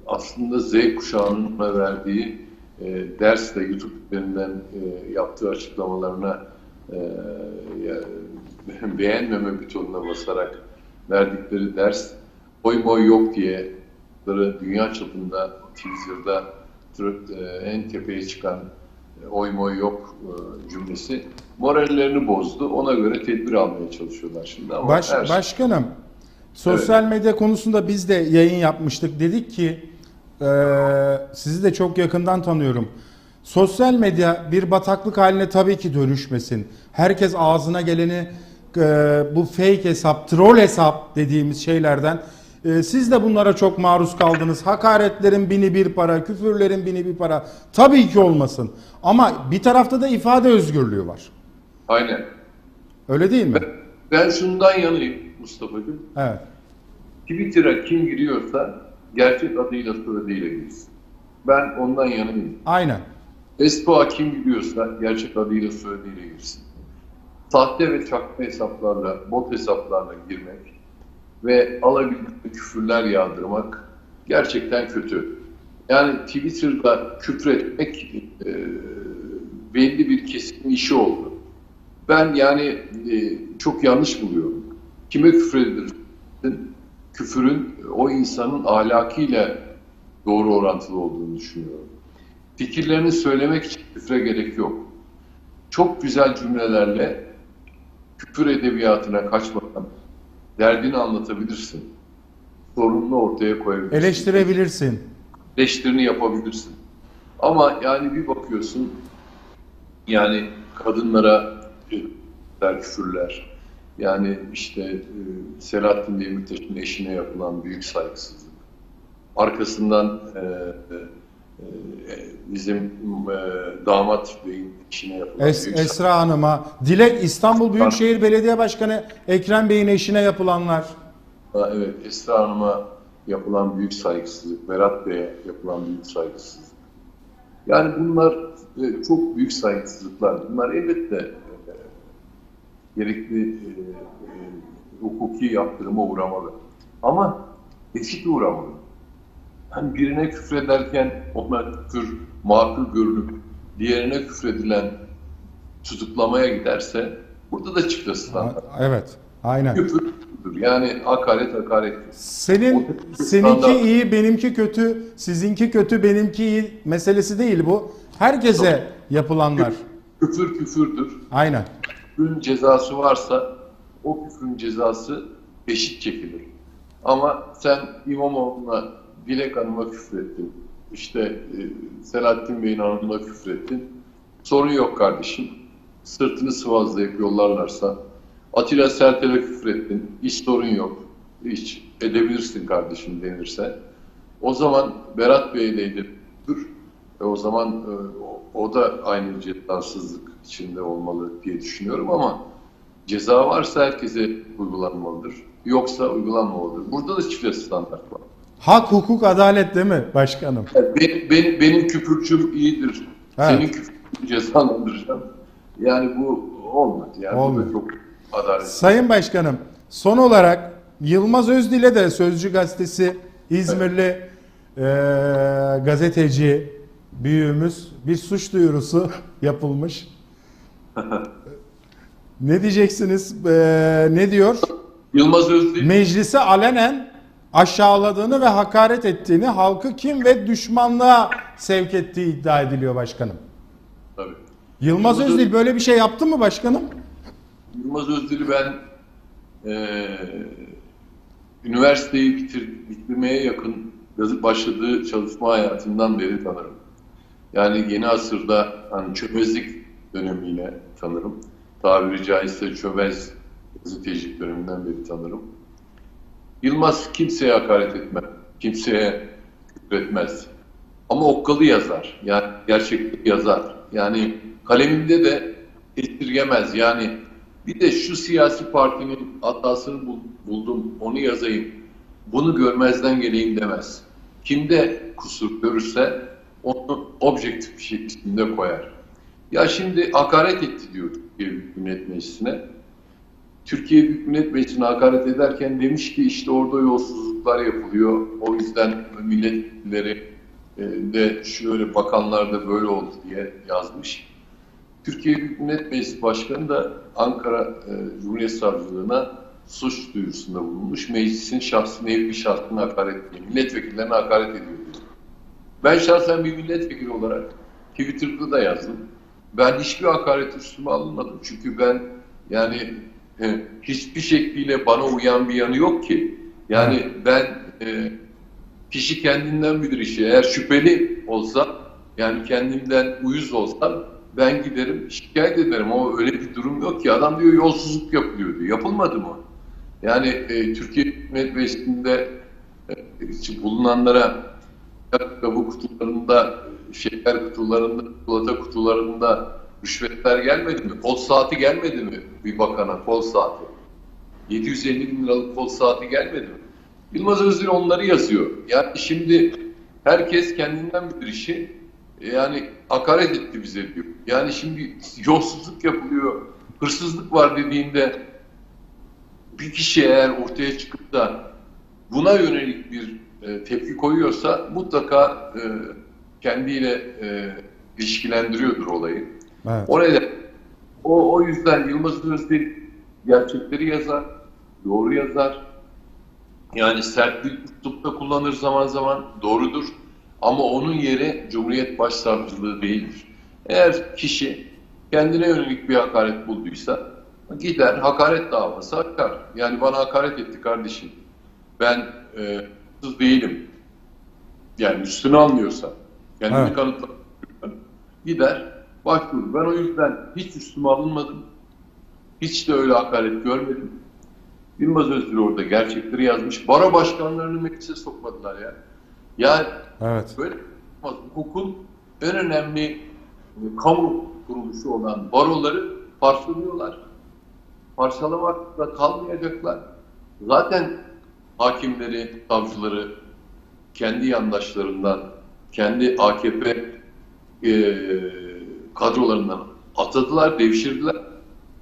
Speaker 4: aslında Z kuşağının verdiği e, ders de YouTube üzerinden e, yaptığı açıklamalarına e, beğenmeme butonuna basarak verdikleri ders oy moy yok diye dünya çapında Twitter'da e, en tepeye çıkan oy moy yok e, cümlesi morallerini bozdu. Ona göre tedbir almaya çalışıyorlar şimdi. Ama
Speaker 1: Baş, her... Şey- başkanım, sosyal evet. medya konusunda biz de yayın yapmıştık. Dedik ki e, sizi de çok yakından tanıyorum. Sosyal medya bir bataklık haline tabii ki dönüşmesin. Herkes ağzına geleni e, bu fake hesap, troll hesap dediğimiz şeylerden e, siz de bunlara çok maruz kaldınız. Hakaretlerin bini bir para, küfürlerin bini bir para. Tabii ki olmasın. Ama bir tarafta da ifade özgürlüğü var.
Speaker 4: Aynen.
Speaker 1: Öyle değil mi?
Speaker 4: Ben, ben şundan yanayım Mustafa'cığım.
Speaker 1: Evet.
Speaker 4: Twitter'a kim giriyorsa gerçek adıyla soyadıyla girsin. Ben ondan yanayım.
Speaker 1: Aynen.
Speaker 4: Facebook'a kim giriyorsa gerçek adıyla soyadıyla girsin. Sahte ve çakma hesaplarla, bot hesaplarla girmek ve alabildiği küfürler yağdırmak gerçekten kötü. Yani Twitter'da küfür etmek e, belli bir kesimin işi oldu. Ben yani e, çok yanlış buluyorum. Kime küfür edilir? Küfürün o insanın ahlakıyla doğru orantılı olduğunu düşünüyorum. Fikirlerini söylemek için küfre gerek yok. Çok güzel cümlelerle küfür edebiyatına kaçmadan derdini anlatabilirsin. Sorununu ortaya koyabilirsin.
Speaker 1: Eleştirebilirsin.
Speaker 4: Eleştirini yapabilirsin. Ama yani bir bakıyorsun yani kadınlara küfürler. Yani işte e, Selahattin Demirtaş'ın eşine yapılan büyük saygısızlık. Arkasından e, e, bizim e, damat beyin eşine yapılan
Speaker 1: es, büyük Esra Hanım'a, Dilek İstanbul Büyükşehir Belediye Başkanı Ekrem Bey'in eşine yapılanlar.
Speaker 4: Ha, evet, Esra Hanım'a yapılan büyük saygısızlık, Berat Bey'e yapılan büyük saygısızlık. Yani bunlar e, çok büyük saygısızlıklar. Bunlar elbette e, gerekli e, e, hukuki yaptırıma uğramalı. Ama eşit uğramalı. Hani birine küfrederken ona küfür makul görünüp diğerine küfredilen tutuklamaya giderse burada da çifte standart.
Speaker 1: Evet. Aynen.
Speaker 4: Küfür. Yani hakaret hakaret.
Speaker 1: Senin seninki
Speaker 4: standart.
Speaker 1: iyi, benimki kötü, sizinki kötü, benimki iyi meselesi değil bu. Herkese yapılanlar.
Speaker 4: Küfür küfürdür.
Speaker 1: Aynen.
Speaker 4: Küfrün cezası varsa o küfrün cezası eşit çekilir. Ama sen İmamoğlu'na Dilek Hanım'a küfrettin. İşte e, Selahattin Bey'in hanımına küfrettin. Sorun yok kardeşim. Sırtını sıvazlayıp yollarlarsa Atilla Sertel'e küfrettin. Hiç sorun yok. Hiç edebilirsin kardeşim denirse. O zaman Berat Bey'leydi. Dur. E o zaman e, o, o da aynı cezasızlık içinde olmalı diye düşünüyorum ama ceza varsa herkese uygulanmalıdır. Yoksa uygulanmamalıdır. Burada da çifte standart var.
Speaker 1: Hak, hukuk, adalet değil mi başkanım?
Speaker 4: Yani benim, benim, küfürcüm iyidir.
Speaker 1: Evet.
Speaker 4: Senin küfürcünü cezalandıracağım. Yani bu olmadı. Yani bu
Speaker 1: Olmuyor.
Speaker 4: da çok adalet.
Speaker 1: Sayın Başkanım, son olarak Yılmaz Özdil'e de Sözcü Gazetesi İzmirli eee, gazeteci büyüğümüz bir suç duyurusu yapılmış. ne diyeceksiniz? Eee, ne diyor?
Speaker 4: Yılmaz Özdil
Speaker 1: Meclisi alenen aşağıladığını ve hakaret ettiğini, halkı kim ve düşmanlığa sevk ettiği iddia ediliyor başkanım.
Speaker 4: tabii.
Speaker 1: Yılmaz
Speaker 4: Yılmaz
Speaker 1: Özdil böyle bir şey yaptı mı başkanım?
Speaker 4: Yılmaz Özdil'i ben eee üniversiteyi bitir, bitirmeye yakın başladığı çalışma hayatından beri tanırım. Yani yeni asırda hani çömezlik dönemiyle tanırım. Tabiri caizse çömez gazetecilik döneminden beri tanırım. Yılmaz kimseye hakaret etmez, kimseye küfretmez. Ama okkalı yazar, yani gerçeklik yazar. Yani kaleminde de esirgemez. Yani bir de şu siyasi partinin hatasını bul- buldum, onu yazayım, bunu görmezden geleyim demez. Kimde kusur görürse onu objektif bir şekilde koyar. Ya şimdi hakaret etti diyor Büyük Millet. Türkiye Büyük Millet Meclisi'ne hakaret ederken demiş ki işte orada yolsuzluklar yapılıyor. O yüzden milletvekilleri e, de şöyle bakanlar da böyle oldu diye yazmış. Türkiye Büyük Millet Meclisi Başkanı da Ankara e, Cumhuriyet Savcılığına suç duyurusunda bulunmuş. Meclisin şahsına bir şahsına hakaret ediyor. Milletvekillerine hakaret ediyor diyor. Ben şahsen bir milletvekili olarak Twitter'da da yazdım. Ben hiçbir hakaret üstüme alınmadım. Çünkü ben yani e, hiçbir şekliyle bana uyan bir yanı yok ki. Yani ben e, kişi kendinden bilir işi. Eğer şüpheli olsa yani kendimden uyuz olsam ben giderim şikayet ederim ama öyle bir durum yok ki. Adam diyor yolsuzluk yapılıyor diyor. Yapılmadı mı? Yani e, Türkiye Hükümet Meclisi'nde e, bulunanlara bu kutularında, şeker kutularında, çikolata kutularında rüşvetler gelmedi mi? Kol saati gelmedi mi bir bakana kol saati? 750 bin liralık kol saati gelmedi mi? Yılmaz Özdil onları yazıyor. Yani şimdi herkes kendinden bilir işi. Yani hakaret etti bize diyor. Yani şimdi yolsuzluk yapılıyor, hırsızlık var dediğinde bir kişi eğer ortaya çıkıp da buna yönelik bir e, tepki koyuyorsa mutlaka e, kendiyle e, ilişkilendiriyordur olayı.
Speaker 1: Evet.
Speaker 4: O neden? O, o yüzden Yılmaz Özdil gerçekleri yazar, doğru yazar. Yani sert bir üslupta kullanır zaman zaman doğrudur. Ama onun yeri Cumhuriyet Başsavcılığı değildir. Eğer kişi kendine yönelik bir hakaret bulduysa gider hakaret davası açar. Yani bana hakaret etti kardeşim. Ben e, hırsız değilim. Yani üstüne almıyorsa kendini
Speaker 1: Evet.
Speaker 4: kanıtlar. Gider başvurur. Ben o yüzden hiç üstüme alınmadım. Hiç de öyle hakaret görmedim. Yılmaz Özdil orada gerçekleri yazmış. Baro başkanlarını meclise sokmadılar ya. Yani
Speaker 1: Evet.
Speaker 4: böyle hukukun en önemli e, kamu kuruluşu olan baroları parçalıyorlar. Parçalamakla kalmayacaklar. Zaten hakimleri, savcıları kendi yandaşlarından, kendi AKP e, kadrolarından atadılar, devşirdiler.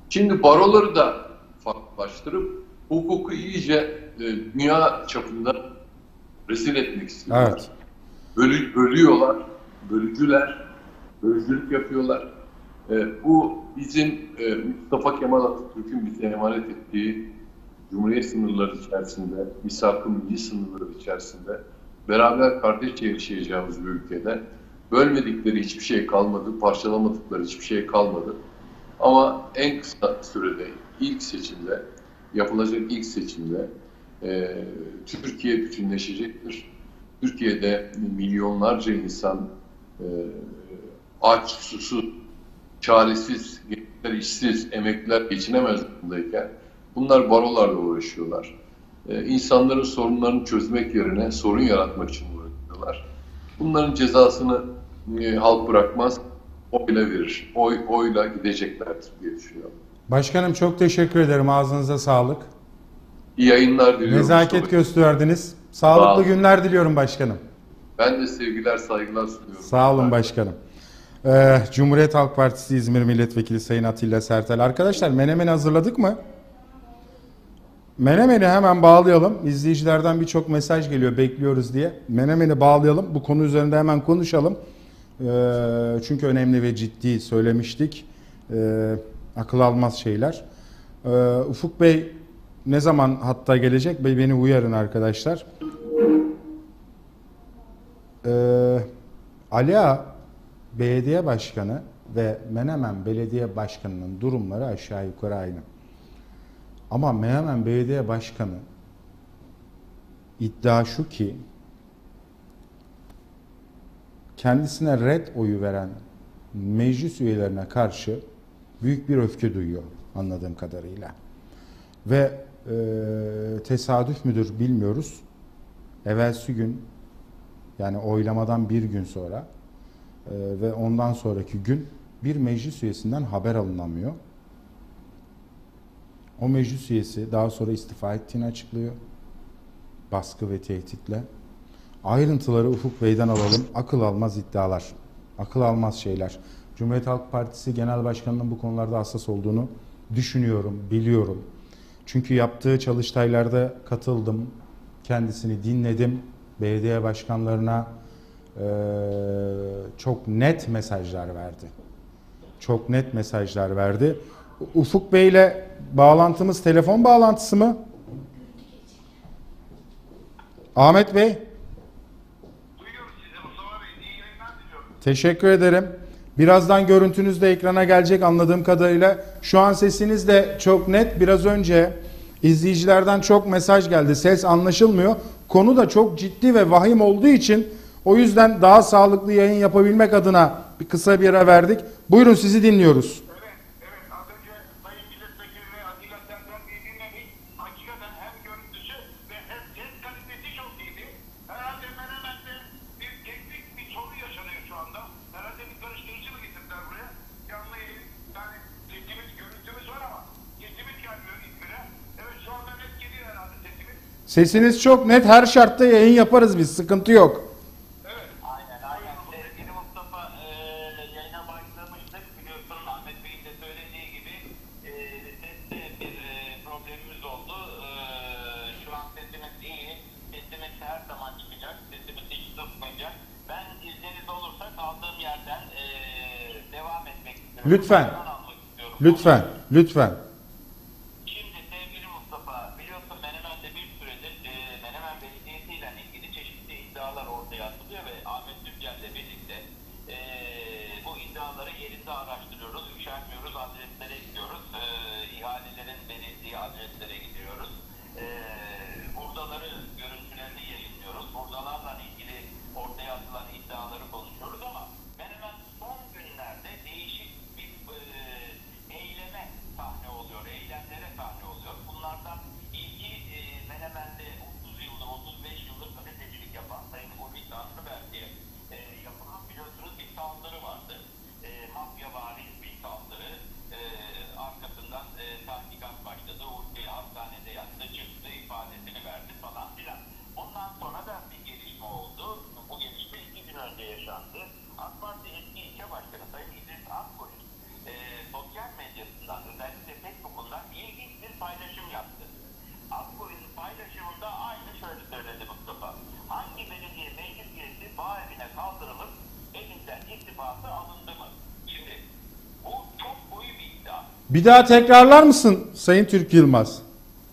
Speaker 4: Şimdi baroları da farklılaştırıp hukuku iyice e, dünya çapında rezil etmek istiyorlar.
Speaker 1: Evet.
Speaker 4: Bölü, bölüyorlar, bölücüler, bölücülük yapıyorlar. E, bu bizim e, Mustafa Kemal Atatürk'ün bize emanet ettiği Cumhuriyet sınırları içerisinde, misak-ı milli sınırları içerisinde beraber kardeşçe yaşayacağımız bir ülkede bölmedikleri hiçbir şey kalmadı, parçalamadıkları hiçbir şey kalmadı. Ama en kısa sürede ilk seçimde, yapılacak ilk seçimde e, Türkiye bütünleşecektir. Türkiye'de milyonlarca insan e, aç, susuz, çaresiz, işsiz, emekliler geçinemez durumdayken bunlar barolarla uğraşıyorlar. E, insanların sorunlarını çözmek yerine sorun yaratmak için uğraşıyorlar. Bunların cezasını e, halk bırakmaz, oyla verir. Oy, oyla gideceklerdir diye düşünüyorum.
Speaker 1: Başkanım çok teşekkür ederim. Ağzınıza sağlık.
Speaker 4: İyi yayınlar diliyorum.
Speaker 1: Nezaket
Speaker 4: Mustafa.
Speaker 1: gösterdiniz.
Speaker 4: Sağ
Speaker 1: Sağlıklı
Speaker 4: olun.
Speaker 1: günler diliyorum başkanım.
Speaker 4: Ben de sevgiler, saygılar sunuyorum.
Speaker 1: Sağ olun başkanım. Ee, Cumhuriyet Halk Partisi İzmir Milletvekili Sayın Atilla Sertel. Arkadaşlar Menemen'i hazırladık mı? Menemen'i hemen bağlayalım. İzleyicilerden birçok mesaj geliyor bekliyoruz diye. Menemen'i bağlayalım. Bu konu üzerinde hemen konuşalım. Ee, çünkü önemli ve ciddi söylemiştik. Ee, akıl almaz şeyler. Ee, Ufuk Bey ne zaman hatta gelecek? Bey beni uyarın arkadaşlar. Ali Ağa Belediye Başkanı ve Menemen Belediye Başkanı'nın durumları aşağı yukarı aynı. Ama Menemen Belediye Başkanı iddia şu ki kendisine red oyu veren meclis üyelerine karşı büyük bir öfke duyuyor anladığım kadarıyla. Ve e, tesadüf müdür bilmiyoruz. Evvelsi gün yani oylamadan bir gün sonra e, ve ondan sonraki gün bir meclis üyesinden haber alınamıyor. O meclis üyesi daha sonra istifa ettiğini açıklıyor. Baskı ve tehditle. Ayrıntıları Ufuk Bey'den alalım. Akıl almaz iddialar. Akıl almaz şeyler. Cumhuriyet Halk Partisi Genel Başkanı'nın bu konularda hassas olduğunu düşünüyorum, biliyorum. Çünkü yaptığı çalıştaylarda katıldım. Kendisini dinledim. Belediye başkanlarına eee, çok net mesajlar verdi. Çok net mesajlar verdi. Ufuk Bey'le bağlantımız telefon bağlantısı mı? Ahmet Bey,
Speaker 5: Duyuyoruz sizi Mustafa Bey. İyi yayınlar diliyorum.
Speaker 1: Teşekkür ederim. Birazdan görüntünüz de ekrana gelecek anladığım kadarıyla. Şu an sesiniz de çok net. Biraz önce izleyicilerden çok mesaj geldi. Ses anlaşılmıyor. Konu da çok ciddi ve vahim olduğu için o yüzden daha sağlıklı yayın yapabilmek adına bir kısa bir ara verdik. Buyurun sizi dinliyoruz.
Speaker 5: Evet, evet. Az önce Sayın Milletvekili ve Atilla Sertel Bey'i dinledik. Hakikaten hem görüntüsü ve hem ses kalitesi çok iyiydi. Herhalde Menemen'de bir teknik bir sorun yaşanıyor şu anda. Herhalde bir karıştırıcı mı getirdiler buraya? Canlı yayın. Yani sesimiz, görüntümüz var ama sesimiz gelmiyor İzmir'e. Evet şu anda net geliyor herhalde sesimiz.
Speaker 1: Sesiniz çok net. Her şartta yayın yaparız biz. Sıkıntı yok.
Speaker 2: Aynen aynen. Sevgili Mustafa e, yayına başlamıştık. Biliyorsun Ahmet Bey'in de söylediği gibi e, bir e, problemimiz oldu. E, şu an sesimiz iyi. Sesimiz her zaman çıkacak. Sesimiz hiç tutmayacak. Ben izniniz olursa kaldığım yerden e, devam etmek istiyorum.
Speaker 1: Lütfen. Lütfen, lütfen.
Speaker 2: Bir daha tekrarlar mısın Sayın Türk Yılmaz?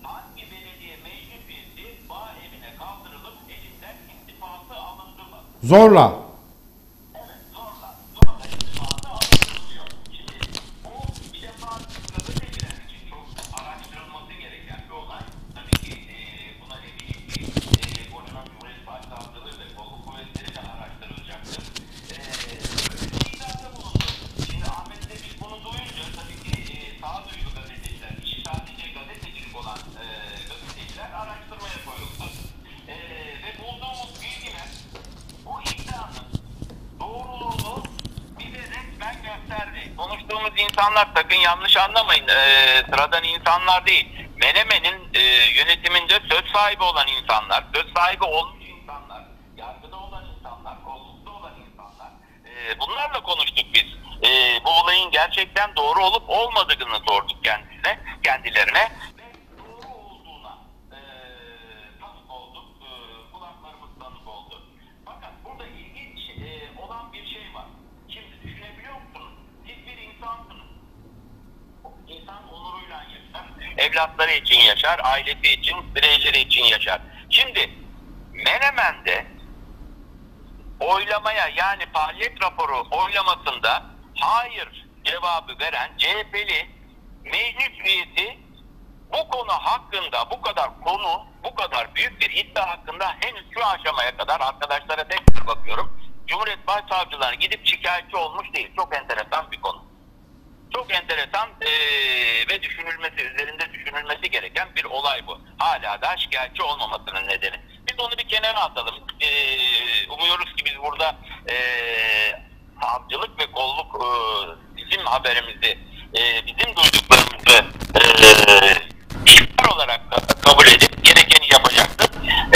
Speaker 2: Hangi belediye meclis üyesi bağ evine kaldırılıp elinden istifası alındı mı?
Speaker 1: Zorla.
Speaker 2: Yanlış anlamayın. Ee, sıradan insanlar değil. Menemen'in e, yönetiminde söz sahibi olan insanlar, söz sahibi olmuş insanlar, yargıda olan insanlar, kollukta olan insanlar. Ee, bunlarla konuştuk biz. Ee, bu olayın gerçekten doğru olup olmadığını sorduk kendisine, kendilerine. Ve doğru olduğuna e, tanık olduk. E, kulaklarımız tanık oldu. Fakat burada ilginç e, olan bir şey var. Şimdi düşünebiliyor musunuz? Siz bir insansınız. İnsan onuruyla yaşar. Evlatları için yaşar, ailesi için, bireyleri için yaşar. Şimdi Menemen'de oylamaya yani faaliyet raporu oylamasında hayır cevabı veren CHP'li meclis üyesi bu konu hakkında bu kadar konu bu kadar büyük bir iddia hakkında henüz şu aşamaya kadar arkadaşlara tekrar bakıyorum. Cumhuriyet Başsavcılarına gidip şikayetçi olmuş değil. Çok enteresan bir konu. Çok enteresan eee, ve düşünülmesi, üzerinde düşünülmesi gereken bir olay bu. Hala da şikayetçi olmamasının nedeni. Biz onu bir kenara atalım. Eee, umuyoruz ki biz burada eee savcılık ve kolluk eee, bizim haberimizi, eee, bizim duyduklarımızı eee ihbar olarak ka- kabul edip gerekeni yapacaktır.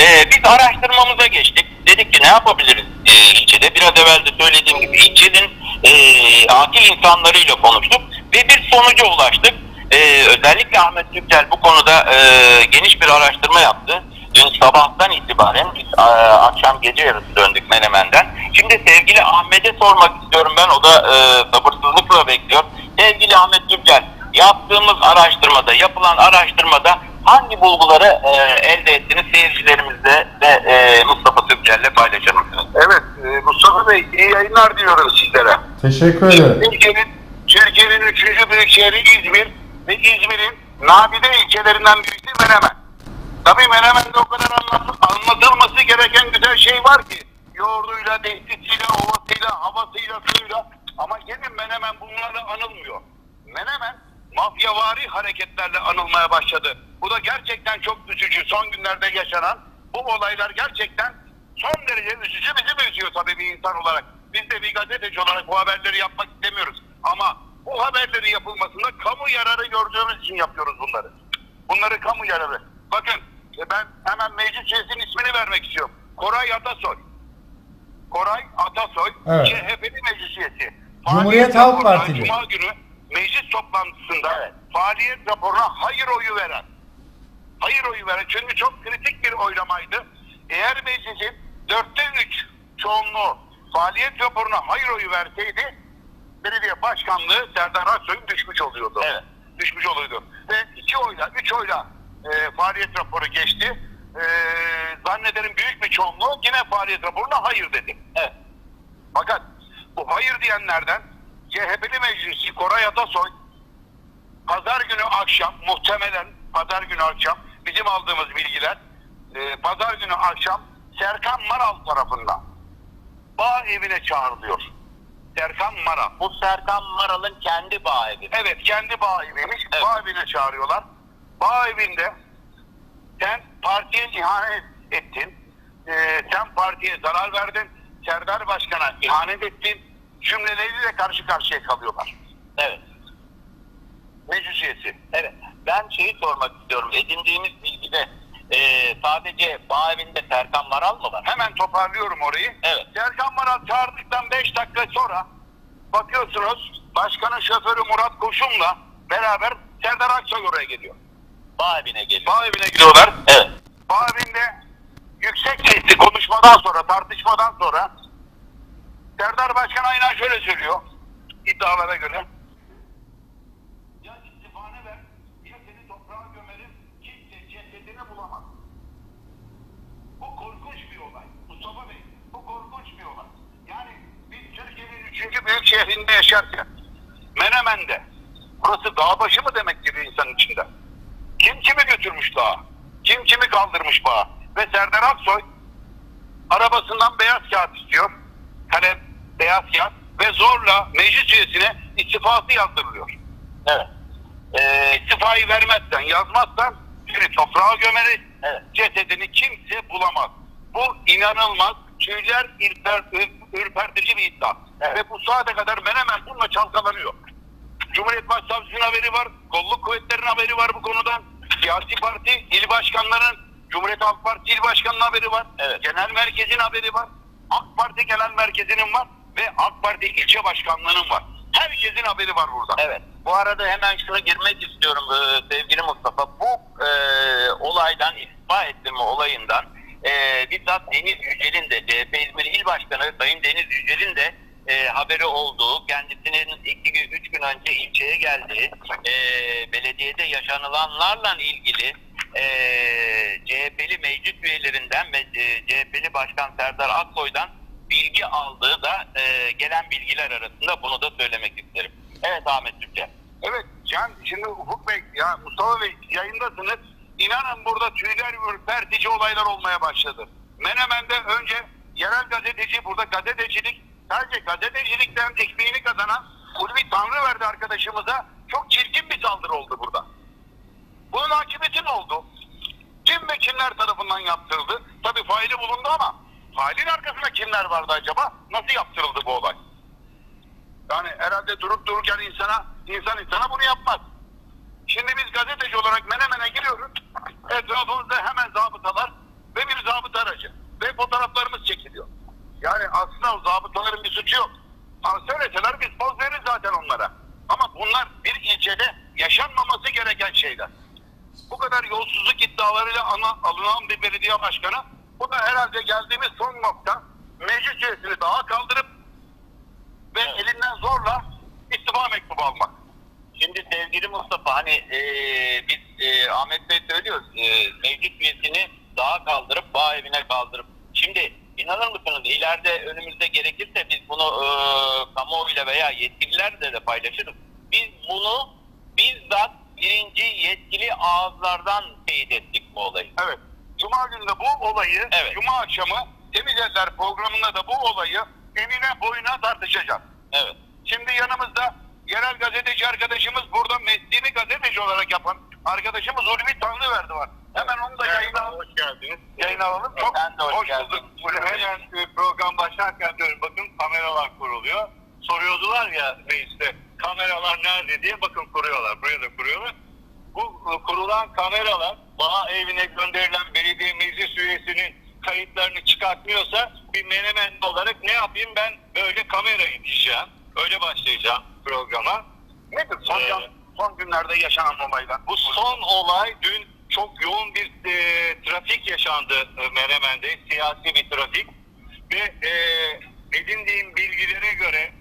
Speaker 2: Eee, biz araştırmamıza geçtik. Dedik ki ne yapabiliriz eee, ilçede? Biraz evvel de söylediğim gibi ilçenin eee akil insanlarıyla konuştuk ve bir sonuca ulaştık. Eee, özellikle Ahmet Türkçel bu konuda eee, geniş bir araştırma yaptı. Dün sabahtan itibaren biz eee, akşam gece yarısı döndük Menemen'den. Şimdi sevgili Ahmet'e sormak istiyorum ben. O da eee, sabırsızlıkla bekliyor. Sevgili Ahmet Türkçel, yaptığımız araştırmada, yapılan araştırmada hangi bulguları eee, elde ettiniz seyircilerimizle ve eee, Mustafa Türkçel'le paylaşır mısınız?
Speaker 5: Evet, e, Mustafa Bey iyi yayınlar diliyorum sizlere.
Speaker 1: Teşekkür ederim.
Speaker 5: Türkiye'nin Türkiye'nin üçüncü büyük şehri İzmir ve İzmir'in nadide ilçelerinden birisi Menemen. Tabii Menemen'de o kadar anlat, anlatılması gereken güzel şey var ki yoğurduyla, tehditiyle, ovasıyla, havasıyla, suyuyla ama gelin Menemen bunlarla anılmıyor. Menemen mafyavari hareketlerle anılmaya başladı. Bu da gerçekten çok üzücü. Son günlerde yaşanan bu olaylar gerçekten son derece üzücü. Bizi de üzüyor tabii bir insan olarak. Biz de bir gazeteci olarak bu haberleri yapmak istemiyoruz. Ama bu haberleri yapılmasında kamu yararı gördüğümüz için yapıyoruz bunları. Bunları kamu yararı. Bakın e, ben hemen meclis üyesinin ismini vermek istiyorum. Koray Atasoy. Koray Atasoy,
Speaker 1: Evet.
Speaker 5: CHP'li meclis üyesi.
Speaker 1: Cumhuriyet Halk Partili.
Speaker 5: Cuma günü meclis toplantısında faaliyet raporuna hayır oyu veren. Hayır oyu veren. Çünkü çok kritik bir oylamaydı. Eğer meclisin dörtte üç çoğunluğu faaliyet raporuna hayır oyu verseydi belediye başkanlığı Serdar Aksoy'un düşmüş oluyordu.
Speaker 2: Evet.
Speaker 5: Düşmüş oluyordu. Ve iki oyla, üç oyla e, faaliyet raporu geçti. E, zannederim büyük bir çoğunluğu yine faaliyet raporuna hayır dedi.
Speaker 2: Evet.
Speaker 5: Fakat bu hayır diyenlerden CHP'li meclisi Koray Atasoy pazar günü akşam muhtemelen pazar günü akşam bizim aldığımız bilgiler e, pazar günü akşam Serkan Maral tarafından bağ evine çağrılıyor. Serkan Maral.
Speaker 2: Bu Serkan Maral'ın kendi bağ evi.
Speaker 5: Evet kendi bağ eviymiş.
Speaker 2: Evet.
Speaker 5: Bağ evine çağırıyorlar. Bağ evinde sen partiye ihanet ettin. Ee, sen partiye zarar verdin. Serdar Başkan'a ihanet ettin. Cümleleriyle karşı karşıya kalıyorlar.
Speaker 2: Evet.
Speaker 5: Meclis üyesi.
Speaker 2: Evet. Ben şeyi sormak istiyorum. Edindiğimiz bilgide e, sadece bağ evinde Serkan Maral mı var?
Speaker 5: Hemen toparlıyorum orayı.
Speaker 2: Evet.
Speaker 5: Serkan Maral çağırdıktan 5 dakika sonra bakıyorsunuz başkanın şoförü Murat Koşum'la beraber Serdar Aksoy oraya geliyor.
Speaker 2: Bağ evine geliyor.
Speaker 5: Bağ evine gidiyorlar.
Speaker 2: Evet.
Speaker 5: Bağ evinde yüksek sesli konuşmadan sonra, tartışmadan sonra Serdar Başkan aynen şöyle söylüyor iddialara göre. Ya istifane ver ya seni toprağa gömerim kimse cesedini bulamaz. Bu korkunç bir olay. Mustafa Bey bu korkunç bir olay. Yani biz Türkiye'nin üçüncü büyük şehrinde yaşarken Menemen'de burası dağ başı mı demek gibi insanın içinde. Kim kimi götürmüş dağa? Kim kimi kaldırmış bağa? Ve Serdar Aksoy arabasından beyaz kağıt istiyor. Kalem beyaz kağıt ve zorla meclis üyesine istifası yazdırılıyor.
Speaker 2: Evet.
Speaker 5: Ee, istifayı vermezsen, yazmazsan seni toprağa gömeriz.
Speaker 2: Evet.
Speaker 5: Cesedini kimse bulamaz. Bu inanılmaz, tüyler ürper, ür- ürpertici bir iddia.
Speaker 2: Evet.
Speaker 5: Ve bu saate kadar Menemen bununla çalkalanıyor. Cumhuriyet Başsavcısının haberi var, kolluk kuvvetlerinin haberi var bu konudan. Siyasi parti, il başkanlarının, Cumhuriyet Halk Partisi il başkanının haberi var.
Speaker 2: Evet.
Speaker 5: Genel merkezin haberi var. AK Parti genel merkezinin var ve AK Parti ilçe başkanlığının var. Herkesin haberi var burada.
Speaker 2: Evet. Bu arada hemen şunu girmek istiyorum e, sevgili Mustafa. Bu e, olaydan, istifa ettirme olayından e, bizzat Deniz Yücel'in de CHP İzmir İl Başkanı Sayın Deniz Yücel'in de e, haberi olduğu, kendisinin iki gün, üç gün önce ilçeye geldiği, e, belediyede yaşanılanlarla ilgili e, CHP'li meclis üyelerinden ve e, CHP'li Başkan Serdar Aksoy'dan bilgi aldığı da e, gelen bilgiler arasında bunu da söylemek isterim. Evet Ahmet Türkçe.
Speaker 5: Evet Can şimdi Ufuk Bey ya Mustafa Bey yayındasınız. İnanın burada tüyler ürpertici olaylar olmaya başladı. Menemen'de önce yerel gazeteci burada gazetecilik sadece gazetecilikten ekmeğini kazanan Ulvi Tanrıverdi arkadaşımıza çok çirkin bir saldırı oldu burada. Bunun akıbeti ne oldu? Kim ve kimler tarafından yaptırıldı? Tabii faili bulundu ama failin arkasında kimler vardı acaba? Nasıl yaptırıldı bu olay? Yani herhalde durup dururken insana, insan insana bunu yapmaz. Şimdi biz gazeteci olarak Menemen'e giriyoruz. Etrafımızda hemen zabıtalar ve bir zabıta aracı. Ve fotoğraflarımız çekiliyor. Yani aslında o zabıtaların bir suçu yok. Ama söyleseler biz poz veririz zaten onlara. Ama bunlar bir ilçede yaşanmaması gereken şeyler. Bu kadar yolsuzluk iddialarıyla alınan bir belediye başkanı bu da herhalde geldiğimiz son nokta meclis üyesini daha kaldırıp ve elinden zorla istifa mektubu almak.
Speaker 2: Şimdi sevgili Mustafa hani e, biz e, Ahmet Bey söylüyoruz e, mevcut üyesini daha kaldırıp bağ evine kaldırıp şimdi inanır mısınız ileride önümüzde gerekirse biz bunu e, kamuoyuyla veya yetkililerle de paylaşırız. Biz bunu bizzat birinci yetkili ağızlardan teyit ettik bu olayı.
Speaker 5: Evet. Cuma günü de bu olayı,
Speaker 2: Evet.
Speaker 5: Cuma akşamı Temiz Eller programında da bu olayı enine boyuna tartışacağız.
Speaker 2: Evet.
Speaker 5: Şimdi yanımızda yerel gazeteci arkadaşımız burada mesleğini gazeteci olarak yapan arkadaşımız Ulvi Tanrıverdi var. Hemen onu da yayına hoş geldiniz. Yayına alalım. Çok
Speaker 2: Ben de hoş geldin.
Speaker 5: bulduk. Hemen e, program başlarken diyorum bakın kameralar kuruluyor. Soruyordular ya mecliste kameralar nerede diye bakın kuruyorlar. Buraya da kuruyorlar. Bu e, kurulan kameralar bağ evine gönderilen belediye meclis üyesinin kayıtlarını çıkartmıyorsa bir menemen olarak ne yapayım ben böyle kamerayı diyeceğim. Öyle başlayacağım programa. Nedir son,
Speaker 2: Ee,
Speaker 5: son günlerde yaşanan olaylar? Bu son olay dün çok yoğun bir e, trafik yaşandı e, Menemen'de. Siyasi bir trafik. Ve e, edindiğim bilgilere göre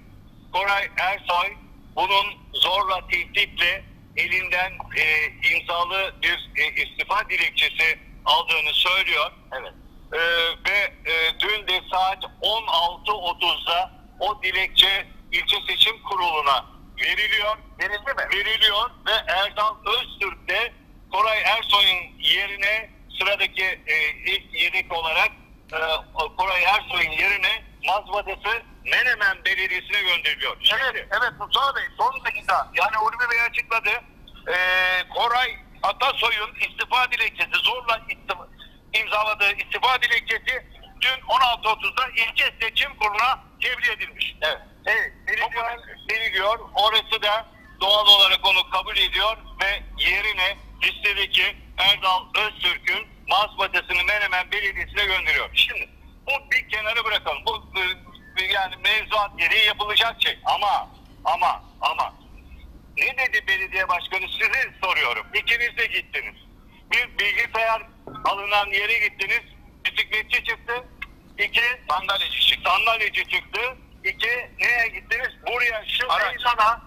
Speaker 5: Koray Ersoy bunun zorla tehditle elinden e, imzalı bir e, istifa dilekçesi aldığını söylüyor.
Speaker 2: Evet.
Speaker 5: Ee, ve e, dün de saat 16.30'da o dilekçe ilçe seçim kuruluna veriliyor. Verildi mi? Veriliyor ve Erdal Öztürk de Koray Ersoy'un yerine sıradaki e, ilk yedek olarak e, Koray Ersoy'un yerine mazbatası Menemen Belediyesi'ne gönderiliyor. evet, evet Mustafa Bey son dakika yani Ulvi Bey açıkladı. Ee, Koray Atasoy'un istifa dilekçesi zorla istifa, imzaladığı istifa dilekçesi dün 16.30'da ilçe seçim kuruluna tebliğ edilmiş.
Speaker 2: Evet.
Speaker 5: Evet, veriliyor, veriliyor. Orası da doğal olarak onu kabul ediyor ve yerine listedeki Erdal Öztürk'ün mazbatasını Menemen Belediyesi'ne gönderiyor. Şimdi bu bir kenara bırakalım. Bu yani mevzuat gereği yapılacak şey. Ama ama ama ne dedi belediye başkanı size soruyorum. İkiniz de gittiniz. Bir bilgisayar alınan yere gittiniz. Bisikletçi çıktı. İki sandalyeci çıktı. Sandalyeci çıktı. İki neye gittiniz? Buraya şu
Speaker 2: Araç.
Speaker 5: meydana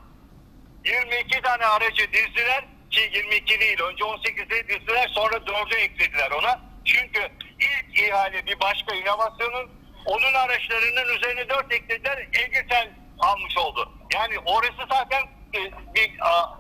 Speaker 5: 22 tane aracı dizdiler ki 22 değil. Önce 18'de dizdiler sonra 4'e eklediler ona. Çünkü ilk ihale bir başka inovasyonun onun araçlarının üzerine 4 eklediler. Elgisel almış oldu. Yani orası zaten bir a,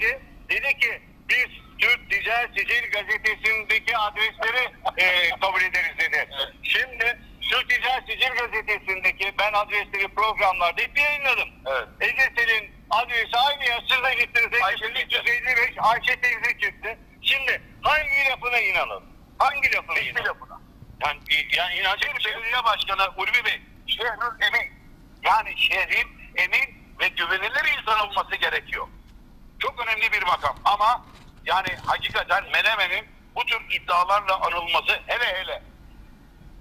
Speaker 3: dedi? Dedi ki biz Türk Ticaret Sicil gazetesindeki adresleri e, kabul ederiz dedi. Şimdi Türk Ticaret Sicil gazetesindeki ben adresleri programlarda hep yayınladım.
Speaker 2: Evet.
Speaker 3: Egesel'in adresi aynı ya. Siz de gittiniz. 355 Ayşe teyze çıktı. Şimdi hangi lafına inanın? Hangi lafına
Speaker 2: Hiçbir
Speaker 3: inanın?
Speaker 2: lafına.
Speaker 3: Yani, yani inanacak bir belediye başkanı Ulvi Bey, şehrin emin. Yani şehrin emin ve güvenilir insan olması gerekiyor. Çok önemli bir makam ama yani hakikaten Menemen'in bu tür iddialarla anılması hele hele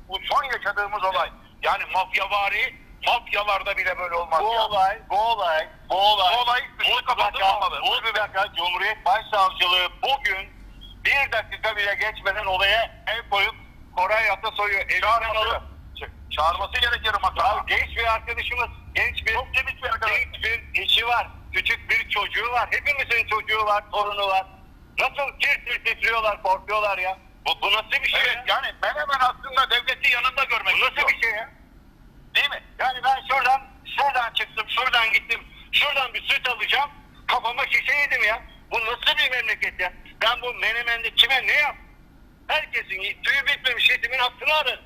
Speaker 3: bu son yaşadığımız olay yani mafyavari mafyalarda bile böyle olmaz
Speaker 2: Bu
Speaker 3: ya.
Speaker 2: olay, bu olay, bu olay,
Speaker 3: Bu olay üstü kapatılmamalı.
Speaker 2: mutlaka Cumhuriyet Başsavcılığı bugün
Speaker 3: Bir dakika bile geçmeden olaya el koyup Koray Atasoy'u elinden alıp
Speaker 2: çağırması gerekir
Speaker 3: Ya
Speaker 2: makama.
Speaker 3: genç bir arkadaşımız, genç bir,
Speaker 2: Çok temiz bir arkadaş.
Speaker 3: genç bir eşi var, küçük bir çocuğu var. Hepimizin çocuğu var, torunu var. Nasıl tir tir titriyorlar, korkuyorlar ya. Bu, bu nasıl bir şey
Speaker 2: Evet,
Speaker 3: ya?
Speaker 2: yani Menemen aslında devleti yanında görmek
Speaker 3: Bu nasıl bir şey ya?
Speaker 2: Değil mi?
Speaker 3: Yani ben şuradan, şuradan çıktım, şuradan gittim, şuradan bir süt alacağım, kafama şişe yedim ya. Bu nasıl bir memleket ya? Ben bu menemende kime ne yap? Herkesin tüyü bitmemiş yetimin hakkını arın.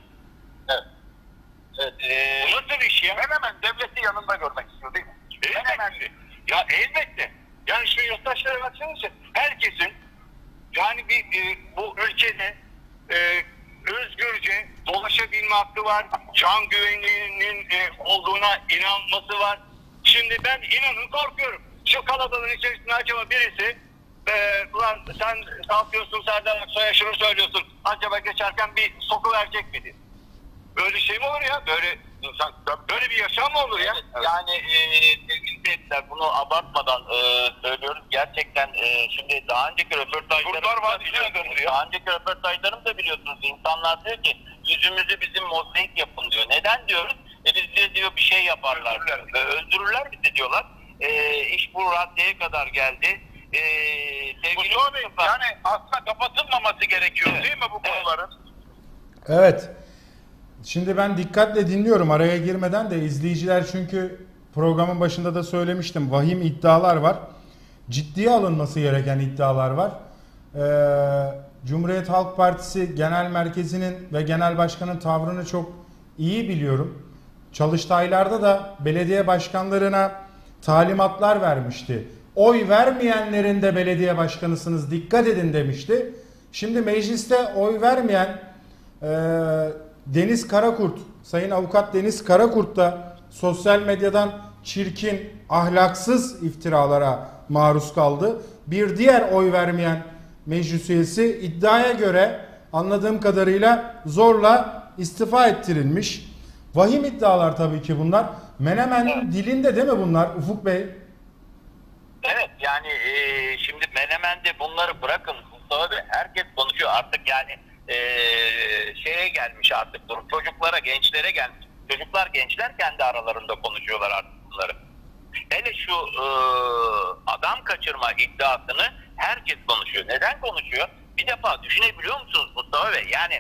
Speaker 2: Evet. Ee,
Speaker 3: nasıl iş ya?
Speaker 2: Menemen devleti yanında görmek istiyor değil mi?
Speaker 3: Elbette. Ya elbette. Yani şu yurttaşlara baksanıza. Herkesin yani bir e, bu ülkede e, özgürce dolaşabilme hakkı var. Can güvenliğinin e, olduğuna inanması var. Şimdi ben inanın korkuyorum. Şu kalabalığın içerisinde acaba birisi e, ulan sen kalkıyorsun Serdar Aksoy'a şunu söylüyorsun. Acaba geçerken bir soku verecek miydi? Böyle şey mi olur ya? Böyle insan böyle bir yaşam mı olur ya?
Speaker 2: Yani e, sevgili seyirciler bunu abartmadan e, söylüyoruz. Gerçekten e, şimdi daha önceki
Speaker 3: gönderiyor.
Speaker 2: Daha önceki röportajlarımızda biliyorsunuz. İnsanlar diyor ki yüzümüzü bizim mozaik yapın diyor. Neden diyoruz? E biz diyor, diyor bir şey yaparlar.
Speaker 3: Öldürürler.
Speaker 2: Öldürürler bizi diyorlar. E, iş bu raddeye kadar geldi. E, sevgili
Speaker 3: Mustafa Bey yani aslında kapatılmaması gerekiyor
Speaker 2: Evet.
Speaker 3: değil mi bu
Speaker 2: Evet.
Speaker 3: konuların?
Speaker 1: Evet. Şimdi ben dikkatle dinliyorum araya girmeden de izleyiciler çünkü programın başında da söylemiştim vahim iddialar var. Ciddiye alınması gereken iddialar var. Ee, Cumhuriyet Halk Partisi Genel Merkezi'nin ve Genel Başkan'ın tavrını çok iyi biliyorum. Çalıştaylarda da belediye başkanlarına talimatlar vermişti. Oy vermeyenlerin de belediye başkanısınız dikkat edin demişti. Şimdi mecliste oy vermeyen ee, Deniz Karakurt, Sayın Avukat Deniz Karakurt da sosyal medyadan çirkin, ahlaksız iftiralara maruz kaldı. Bir diğer oy vermeyen meclis üyesi iddiaya göre anladığım kadarıyla zorla istifa ettirilmiş. Vahim iddialar tabii ki bunlar. Menemen'in dilinde değil mi bunlar Ufuk Bey?
Speaker 2: Evet yani e, şimdi Menemen'de bunları bırakın Mustafa Bey herkes konuşuyor artık yani e, şeye gelmiş artık durum çocuklara gençlere gelmiş çocuklar gençler kendi aralarında konuşuyorlar artık bunları. Hele şu e, adam kaçırma iddiasını herkes konuşuyor. Neden konuşuyor? Bir defa düşünebiliyor musunuz Mustafa Bey? Yani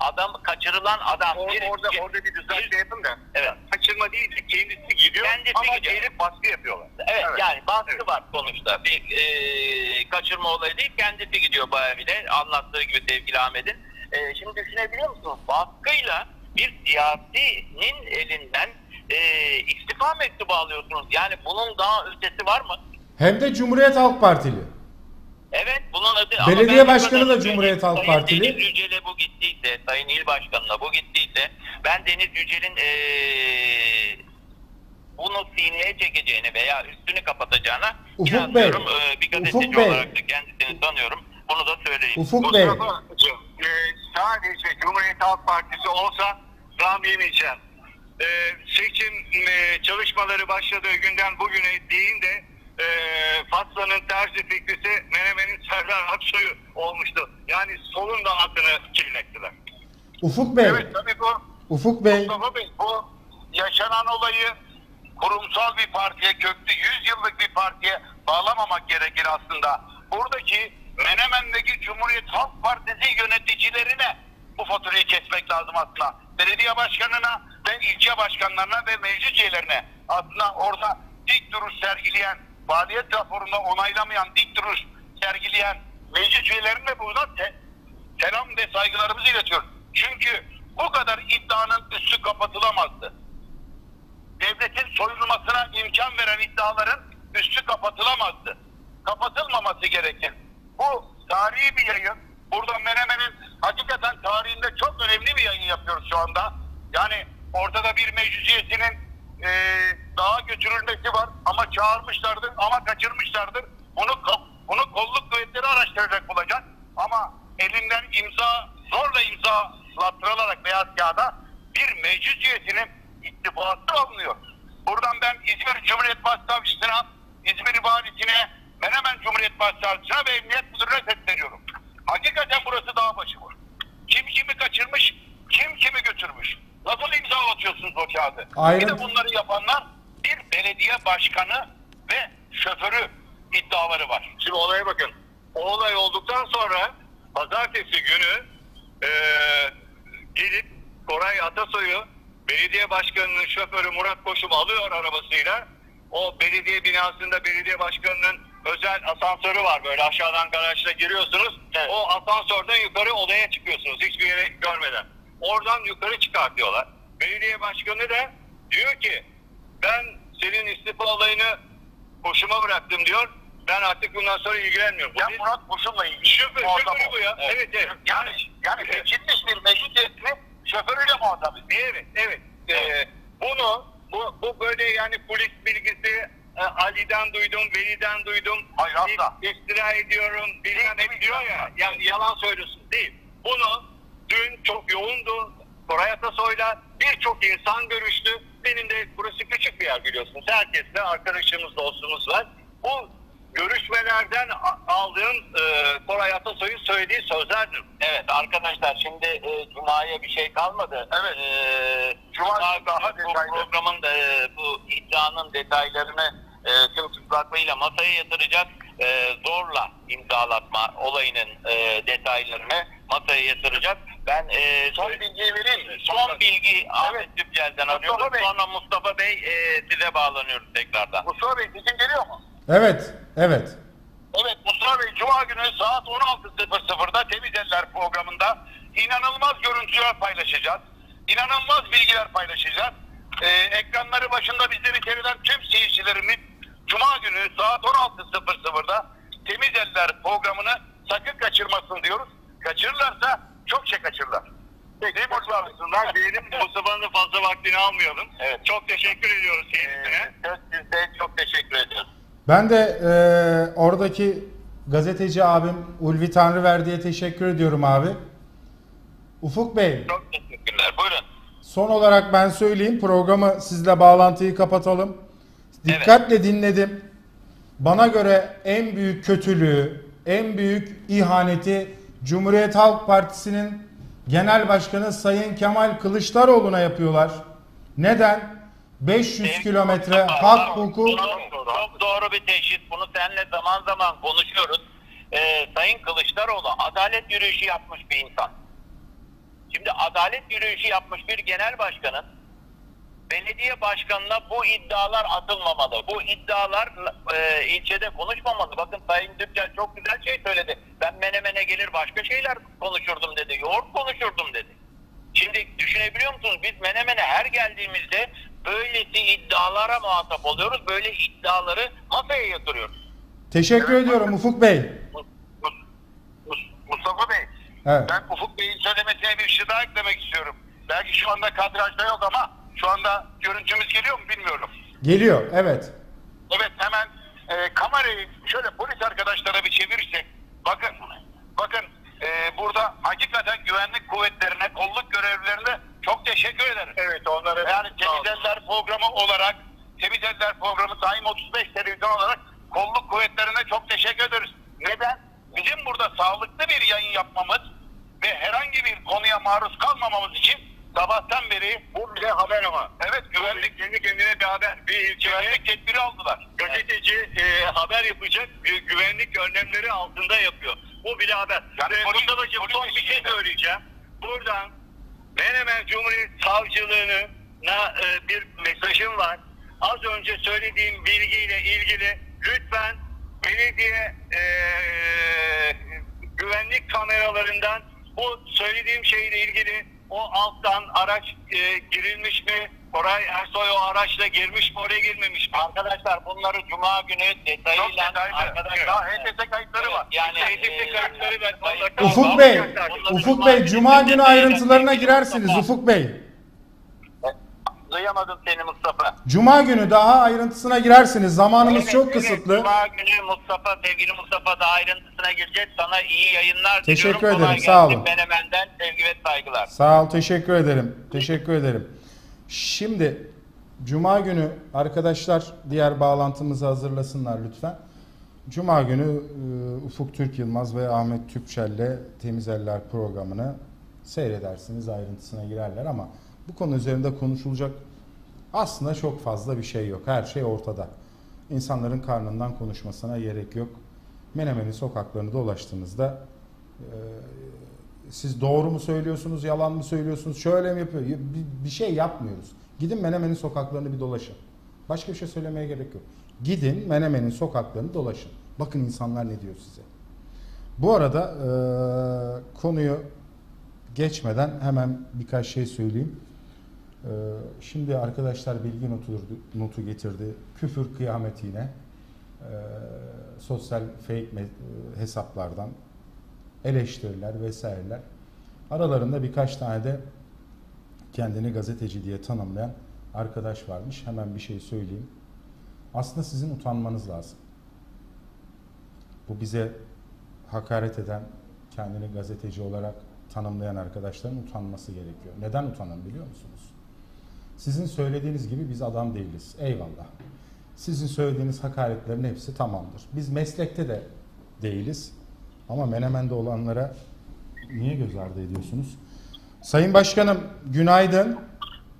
Speaker 2: adam kaçırılan adam
Speaker 3: Or-
Speaker 2: bir-
Speaker 3: orada orada bir düzeltme yapın da.
Speaker 2: Evet.
Speaker 3: Kaçırma değil de kendisi gidiyor
Speaker 2: Kendisi
Speaker 3: ama
Speaker 2: gidiyor.
Speaker 3: gelip baskı yapıyorlar.
Speaker 2: Evet, yani baskı
Speaker 3: Evet.
Speaker 2: var sonuçta. Bir e, kaçırma olayı değil, kendisi gidiyor bayağı bile anlattığı gibi sevgili Ahmet'in. E, şimdi düşünebiliyor musunuz? Baskıyla bir siyasinin elinden e, istifa mektubu alıyorsunuz. Yani bunun daha ötesi var mı?
Speaker 1: Hem de Cumhuriyet Halk Partili.
Speaker 2: Evet bunun adı
Speaker 1: Belediye başkanı da. Cumhuriyet Halk
Speaker 2: Sayın
Speaker 1: Partili.
Speaker 2: Deniz Yücel'e bu gittiyse, Sayın İl Başkanı'na bu gittiyse ben Deniz Yücel'in eee bunu sineye çekeceğini veya üstünü kapatacağına
Speaker 1: Ufuk
Speaker 2: inanmıyorum.
Speaker 1: Bey,
Speaker 2: Eee, bir gazeteci
Speaker 1: Ufuk Bey.
Speaker 2: olarak da kendisini tanıyorum. Bunu da söyleyeyim.
Speaker 1: Ufuk Bey.
Speaker 3: Mustafa'cığım, e, sadece Cumhuriyet Halk Partisi olsa zam yemeyeceğim. E, seçim e, çalışmaları başladığı günden bugüne değil de e, Fatsa'nın terzi fikrisi Menemen'in Serdar Aksoy'u olmuştu. Yani solun da adını kirlettiler.
Speaker 1: Ufuk Bey,
Speaker 3: Evet tabii bu
Speaker 1: Ufuk Bey
Speaker 3: Mustafa Bey bu yaşanan olayı kurumsal bir partiye, köklü 100 yıllık bir partiye bağlamamak gerekir aslında. Buradaki Menemen'deki Cumhuriyet Halk Partisi yöneticilerine bu faturayı kesmek lazım aslında. Belediye başkanına ve ilçe başkanlarına ve meclis üyelerine aslında orada dik duruş sergileyen
Speaker 5: faaliyet raporunda onaylamayan, dik duruş sergileyen meclis üyelerine buradan te- selam ve saygılarımızı iletiyoruz. Çünkü bu kadar iddianın üstü kapatılamazdı. Devletin soyulmasına imkan veren iddiaların üstü kapatılamazdı. Kapatılmaması gerekir. Bu tarihi bir yayın. Burada Menemen'in hakikaten tarihinde çok önemli bir yayın yapıyoruz şu anda. Yani ortada bir meclis üyesinin eee daha götürülmesi var ama çağırmışlardır ama kaçırmışlardır. Bunu bunu kolluk kuvvetleri araştıracak olacak. Ama elinden imza zorla imzalattırılarak beyaz kağıda bir meclis üyesinin istifası alınıyor. Buradan ben İzmir Cumhuriyet Başsavcısına, İzmir Valisi'ne, Menemen Cumhuriyet Başsavcısına ve Emniyet Müdürü'ne sesleniyorum. Hakikaten burası dağ başı bu. Kim kimi kaçırmış, kim kimi götürmüş. Nasıl imzalatıyorsunuz o kağıdı?
Speaker 1: Aynen.
Speaker 5: Bir de bunları yapanlar bir belediye başkanı ve şoförü iddiaları var. Şimdi olaya bakın. O olay olduktan sonra pazartesi günü eee gelip Koray Atasoy'u belediye başkanının şoförü Murat Koşum alıyor arabasıyla. O belediye binasında belediye başkanının özel asansörü var böyle aşağıdan garajla giriyorsunuz. O asansörden yukarı odaya çıkıyorsunuz hiçbir yere görmeden. Oradan yukarı çıkartıyorlar. Belediye başkanı da diyor ki ben senin istifa olayını hoşuma bıraktım diyor. Ben artık bundan sonra ilgilenmiyorum.
Speaker 3: Ya
Speaker 5: bir-
Speaker 3: Murat Boşum'la ilgili.
Speaker 5: Şoför, şoförü bu ya. Evet, evet.
Speaker 3: Yani, yani seçilmiş bir meclis üyesini şoförüyle muhatap ediyor.
Speaker 5: Evet, evet. Ee, bunu, bu, bu böyle yani polis bilgisi e, Ali'den duydum, Veli'den duydum.
Speaker 3: Hayır, asla.
Speaker 5: İ- İftira ediyorum, bilmem ne diyor ya. Yani yalan söylüyorsun. Değil. Bunu dün çok yoğundu. Koray Atasoy'la birçok insan görüştü. Benim de burası küçük bir yer biliyorsunuz. Herkesle arkadaşımız, dostumuz var. Bu görüşmelerden aldığım e, Koray Atasoy'un söylediği sözlerdir.
Speaker 2: Evet arkadaşlar şimdi e, Cuma'ya bir şey kalmadı.
Speaker 3: Evet.
Speaker 2: E,
Speaker 3: Cuma
Speaker 2: Cuma
Speaker 3: daha detaylı.
Speaker 2: programın e, bu iddianın detaylarını e, tüm çıplaklığıyla masaya yatıracak. E, zorla imzalatma olayının e, detaylarını masaya yatıracak. Ben e,
Speaker 3: Son bilgiyi vereyim mi?
Speaker 2: son bilgi Ahmet Tüpcel'den alıyorum.
Speaker 3: Bey.
Speaker 2: Sonra Mustafa Bey e, size bağlanıyoruz tekrardan.
Speaker 3: Mustafa Bey sesin geliyor mu?
Speaker 1: Evet, evet.
Speaker 5: Evet Mustafa Bey Cuma günü saat 16.00'da Temiz Eller programında inanılmaz görüntüler paylaşacağız. İnanılmaz bilgiler paylaşacağız. Ee, ekranları başında bizleri seyreden tüm seyircilerimiz Cuma günü saat 16.00'da Temiz Eller programını sakın kaçırmasın diyoruz. Kaçırırlarsa çok şey kaçırırlar. Peki Bey.
Speaker 2: diyelim Mustafa'nın fazla vaktini almayalım. Evet. Çok teşekkür ediyoruz kendisine. Söz sizde çok teşekkür ediyoruz.
Speaker 1: Ben de e, oradaki gazeteci abim Ulvi Tanrıverdi'ye teşekkür ediyorum abi. Ufuk Bey,
Speaker 2: Çok teşekkürler. Buyurun.
Speaker 1: Son olarak ben söyleyeyim programı sizle bağlantıyı kapatalım. Dikkatle dinledim. Bana göre en büyük kötülüğü, en büyük ihaneti Cumhuriyet Halk Partisi'nin Genel Başkanı Sayın Kemal Kılıçdaroğlu'na yapıyorlar. Neden? 500 kilometre hak hukuk
Speaker 2: çok doğru bir teşhis. Bunu seninle zaman zaman konuşuyoruz. Ee, Sayın Kılıçdaroğlu adalet yürüyüşü yapmış bir insan. Şimdi adalet yürüyüşü yapmış bir genel başkanın belediye başkanına bu iddialar atılmamalı. Bu iddialar e, ilçede konuşmamalı. Bakın Sayın Düpçel çok güzel şey söyledi. Ben menemene gelir başka şeyler konuşurdum dedi. Yoğurt konuşurdum dedi. Şimdi düşünebiliyor musunuz? Biz Menemen'e her geldiğimizde böylesi iddialara muhatap oluyoruz. Böyle iddiaları masaya yatırıyoruz.
Speaker 1: Teşekkür ediyorum Ufuk Bey.
Speaker 5: Mus- Mus- Mus- Mustafa Bey,
Speaker 1: Evet.
Speaker 5: ben Ufuk Bey'in söylemesine bir şey daha eklemek istiyorum. Belki şu anda kadrajda yok ama şu anda görüntümüz geliyor mu bilmiyorum.
Speaker 1: Geliyor. Evet.
Speaker 5: Evet hemen e, kamerayı şöyle polis arkadaşlara bir çevirirsek bakın bakın e, burada hakikaten güvenlik kuvvetlerine kolluk görevlilerine çok teşekkür ederim. Evet onlara yani Temiz Eller programı olarak Temiz Eller programı Daim 35 televizyon olarak kolluk kuvvetlerine çok teşekkür ederiz. Neden? Bizim burada sağlıklı bir yayın yapmamız ve herhangi bir konuya maruz kalmamamız için sabahtan beri bu bile haber ama. Evet güvenlik kendi kendine bir haber. Bir ilçeye güvenlik tedbiri aldılar. Gazeteci e, haber yapacak gü- güvenlik önlemleri altında yapıyor. Bu bile haber.
Speaker 3: Yani
Speaker 5: Ee,
Speaker 3: polis-
Speaker 5: Mustafa'cığım son bir şey söyleyeceğim. Buradan Menemen Cumhuriyet Savcılığı'na e, bir mesajım var. Az önce söylediğim bilgiyle ilgili lütfen belediye eee, güvenlik kameralarından bu söylediğim şeyle ilgili o alttan araç eee, girilmiş mi? Koray Ersoy o araçla girmiş mi oraya girmemiş mi?
Speaker 2: Arkadaşlar bunları cuma günü
Speaker 5: Çok
Speaker 2: detayıyla
Speaker 5: detaylı.
Speaker 2: arkadaşlar
Speaker 5: Daha HTS kayıtları var.
Speaker 2: Yani
Speaker 5: HTS
Speaker 2: eee,
Speaker 5: kayıtları onları-
Speaker 1: Ufuk Bey, Ufuk Bey Cuma günü ayrıntılarına girersiniz Ufuk Bey.
Speaker 2: Duyamadım seni Mustafa.
Speaker 1: Cuma günü daha ayrıntısına girersiniz. Zamanımız
Speaker 2: Evet,
Speaker 1: çok
Speaker 2: evet.
Speaker 1: kısıtlı.
Speaker 2: Cuma günü Mustafa, sevgili Mustafa da ayrıntısına gireceğiz. Sana iyi yayınlar
Speaker 1: Teşekkür
Speaker 2: diliyorum. Kolay
Speaker 1: ederim, sağ
Speaker 2: gelsin.
Speaker 1: olun.
Speaker 2: Menemen'den sevgi ve saygılar.
Speaker 1: Sağ ol, teşekkür ederim. Teşekkür ederim. Şimdi Cuma günü arkadaşlar diğer bağlantımızı hazırlasınlar lütfen. Cuma günü e, Ufuk Türk Yılmaz ve Ahmet Tüpçel'le Temiz Eller programını seyredersiniz, ayrıntısına girerler ama bu konu üzerinde konuşulacak aslında çok fazla bir şey yok. Her şey ortada. İnsanların karnından konuşmasına gerek yok. Menemen'in sokaklarını dolaştığınızda e, siz doğru mu söylüyorsunuz, yalan mı söylüyorsunuz, şöyle mi yapıyor? Bir, bir şey yapmıyoruz. Gidin Menemen'in sokaklarını bir dolaşın. Başka bir şey söylemeye gerek yok. Gidin Menemen'in sokaklarını dolaşın. Bakın insanlar ne diyor size. Bu arada e, konuyu geçmeden hemen birkaç şey söyleyeyim. E, şimdi arkadaşlar bilgi notu, notu getirdi. Küfür kıyameti yine. E, sosyal fake e, hesaplardan eleştiriler vesaireler. Aralarında birkaç tane de kendini gazeteci diye tanımlayan arkadaş varmış. Hemen bir şey söyleyeyim. Aslında sizin utanmanız lazım. Bu bize hakaret eden, kendini gazeteci olarak tanımlayan arkadaşların utanması gerekiyor. Neden utanın biliyor musunuz? Sizin söylediğiniz gibi biz adam değiliz. Eyvallah. Sizin söylediğiniz hakaretlerin hepsi tamamdır. Biz meslekte de değiliz. Ama Menemen'de olanlara niye göz ardı ediyorsunuz? Sayın Başkanım günaydın.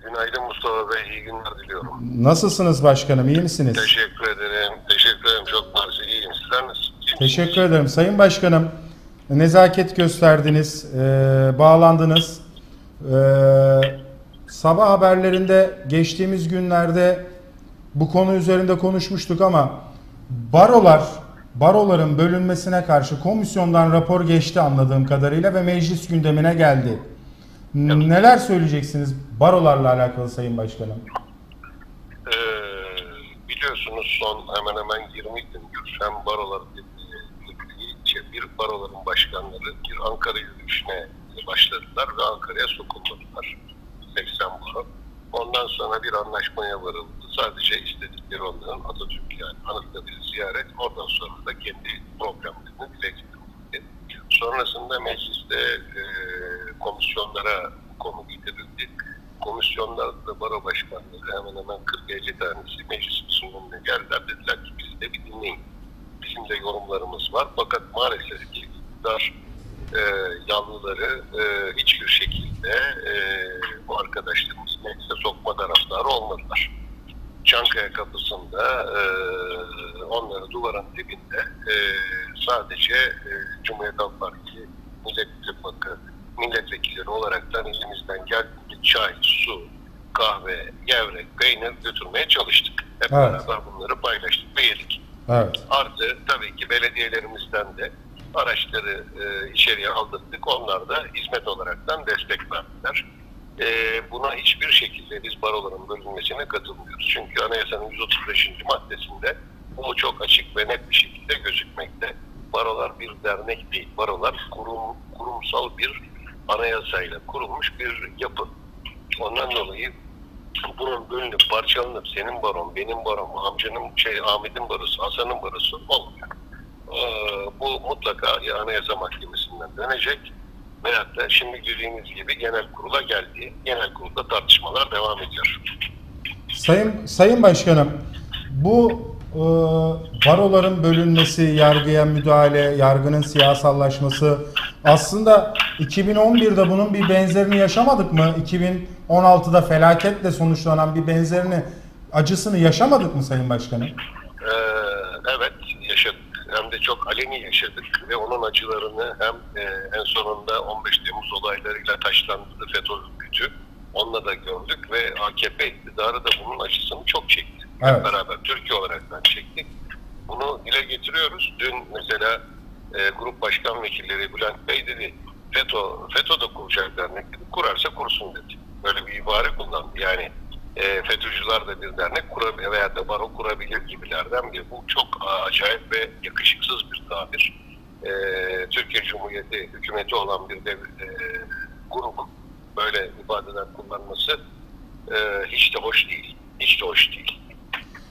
Speaker 6: Günaydın Mustafa Bey, iyi günler diliyorum.
Speaker 1: Nasılsınız başkanım? İyi misiniz?
Speaker 6: Teşekkür ederim, teşekkür ederim. Çok mersi, iyiyim. Sizler nasılsınız?
Speaker 1: Teşekkür ederim. Sayın Başkanım nezaket gösterdiniz, eee, bağlandınız. Eee, sabah haberlerinde geçtiğimiz günlerde bu konu üzerinde konuşmuştuk ama barolar, baroların bölünmesine karşı komisyondan rapor geçti anladığım kadarıyla ve meclis gündemine geldi. Neler söyleyeceksiniz barolarla alakalı Sayın Başkanım?
Speaker 6: Ee, biliyorsunuz son hemen hemen 20 gündür hem barolar bir baroların başkanları bir Ankara yürüyüşüne başladılar ve Ankara'ya sokulmadılar. 80 baro. Ondan sonra bir anlaşmaya varıldı. Sadece istedikleri onların Atatürk yani Anıtları ziyaret. Oradan sonra da kendi programlarını dile getirdi. Sonrasında mecliste e, komisyonlara konu getirildi. Komisyonlarda baro başkanları hemen hemen 40-50 tanesi meclisin önüne geldiler. Dediler ki bizi de bir dinleyin. Bizim de yorumlarımız var. Fakat maalesef ki iktidar e, yanlıları e, hiçbir şekilde e, bu arkadaşlarımız meclise sokma taraftarı olmadılar. Çankaya kapısında e, onları duvarın dibinde e, sadece e, Cumhuriyet Halk Partisi milletvekili, milletvekilleri olaraktan elimizden geldiğince çay, su, kahve, gevrek, peynir götürmeye çalıştık. Hep
Speaker 1: Evet.
Speaker 6: beraber bunları paylaştık ve yedik.
Speaker 1: Evet.
Speaker 6: Artı tabii ki belediyelerimizden de araçları e, içeriye aldırdık. Onlar da hizmet olaraktan destek verdiler. E, buna hiçbir şekilde biz baroların bölünmesine katılmıyoruz. Çünkü anayasanın 135. maddesinde bu çok açık ve net bir şekilde gözükmekte. Barolar bir dernek değil. Barolar kurum, kurumsal bir anayasayla kurulmuş bir yapı. Ondan dolayı bunun bölünüp parçalanıp senin baron, benim barom, amcanın şey Ahmet'in barosu, Hasan'ın barosu olmuyor. Ee, bu mutlaka ya Anayasa Mahkemesi'nden dönecek veyahut da şimdi dediğimiz gibi genel kurula geldi. Genel kurulda tartışmalar devam ediyor.
Speaker 1: Sayın Sayın Başkanım, bu e, baroların bölünmesi, yargıya müdahale, yargının siyasallaşması aslında 2011'de bunun bir benzerini yaşamadık mı? 2016'da felaketle sonuçlanan bir benzerini, acısını yaşamadık mı Sayın Başkanım?
Speaker 6: Ee, evet çok aleni yaşadık ve onun acılarını hem e, en sonunda 15 Temmuz olaylarıyla taşlandırdı FETÖ örgütü. Onunla da gördük ve AKP iktidarı da bunun acısını çok çekti. Hep
Speaker 1: Evet.
Speaker 6: beraber Türkiye olarak çektik. Bunu dile getiriyor görüyoruz. Dün mesela e, grup başkan vekilleri Bülent Bey dedi FETÖ, FETÖ da kuracak dernek dedi. Kurarsa kursun dedi. Böyle bir ibare kullandı. Yani e, FETÖ'cüler de bir dernek kurabilir veya da baro kurabilir gibilerden biri. Bu çok acayip ve yakışıksız bir tabir. E, Türkiye Cumhuriyeti hükümeti olan bir dev, e, grup böyle ifadeler kullanması e, hiç de hoş değil. Hiç de hoş değil.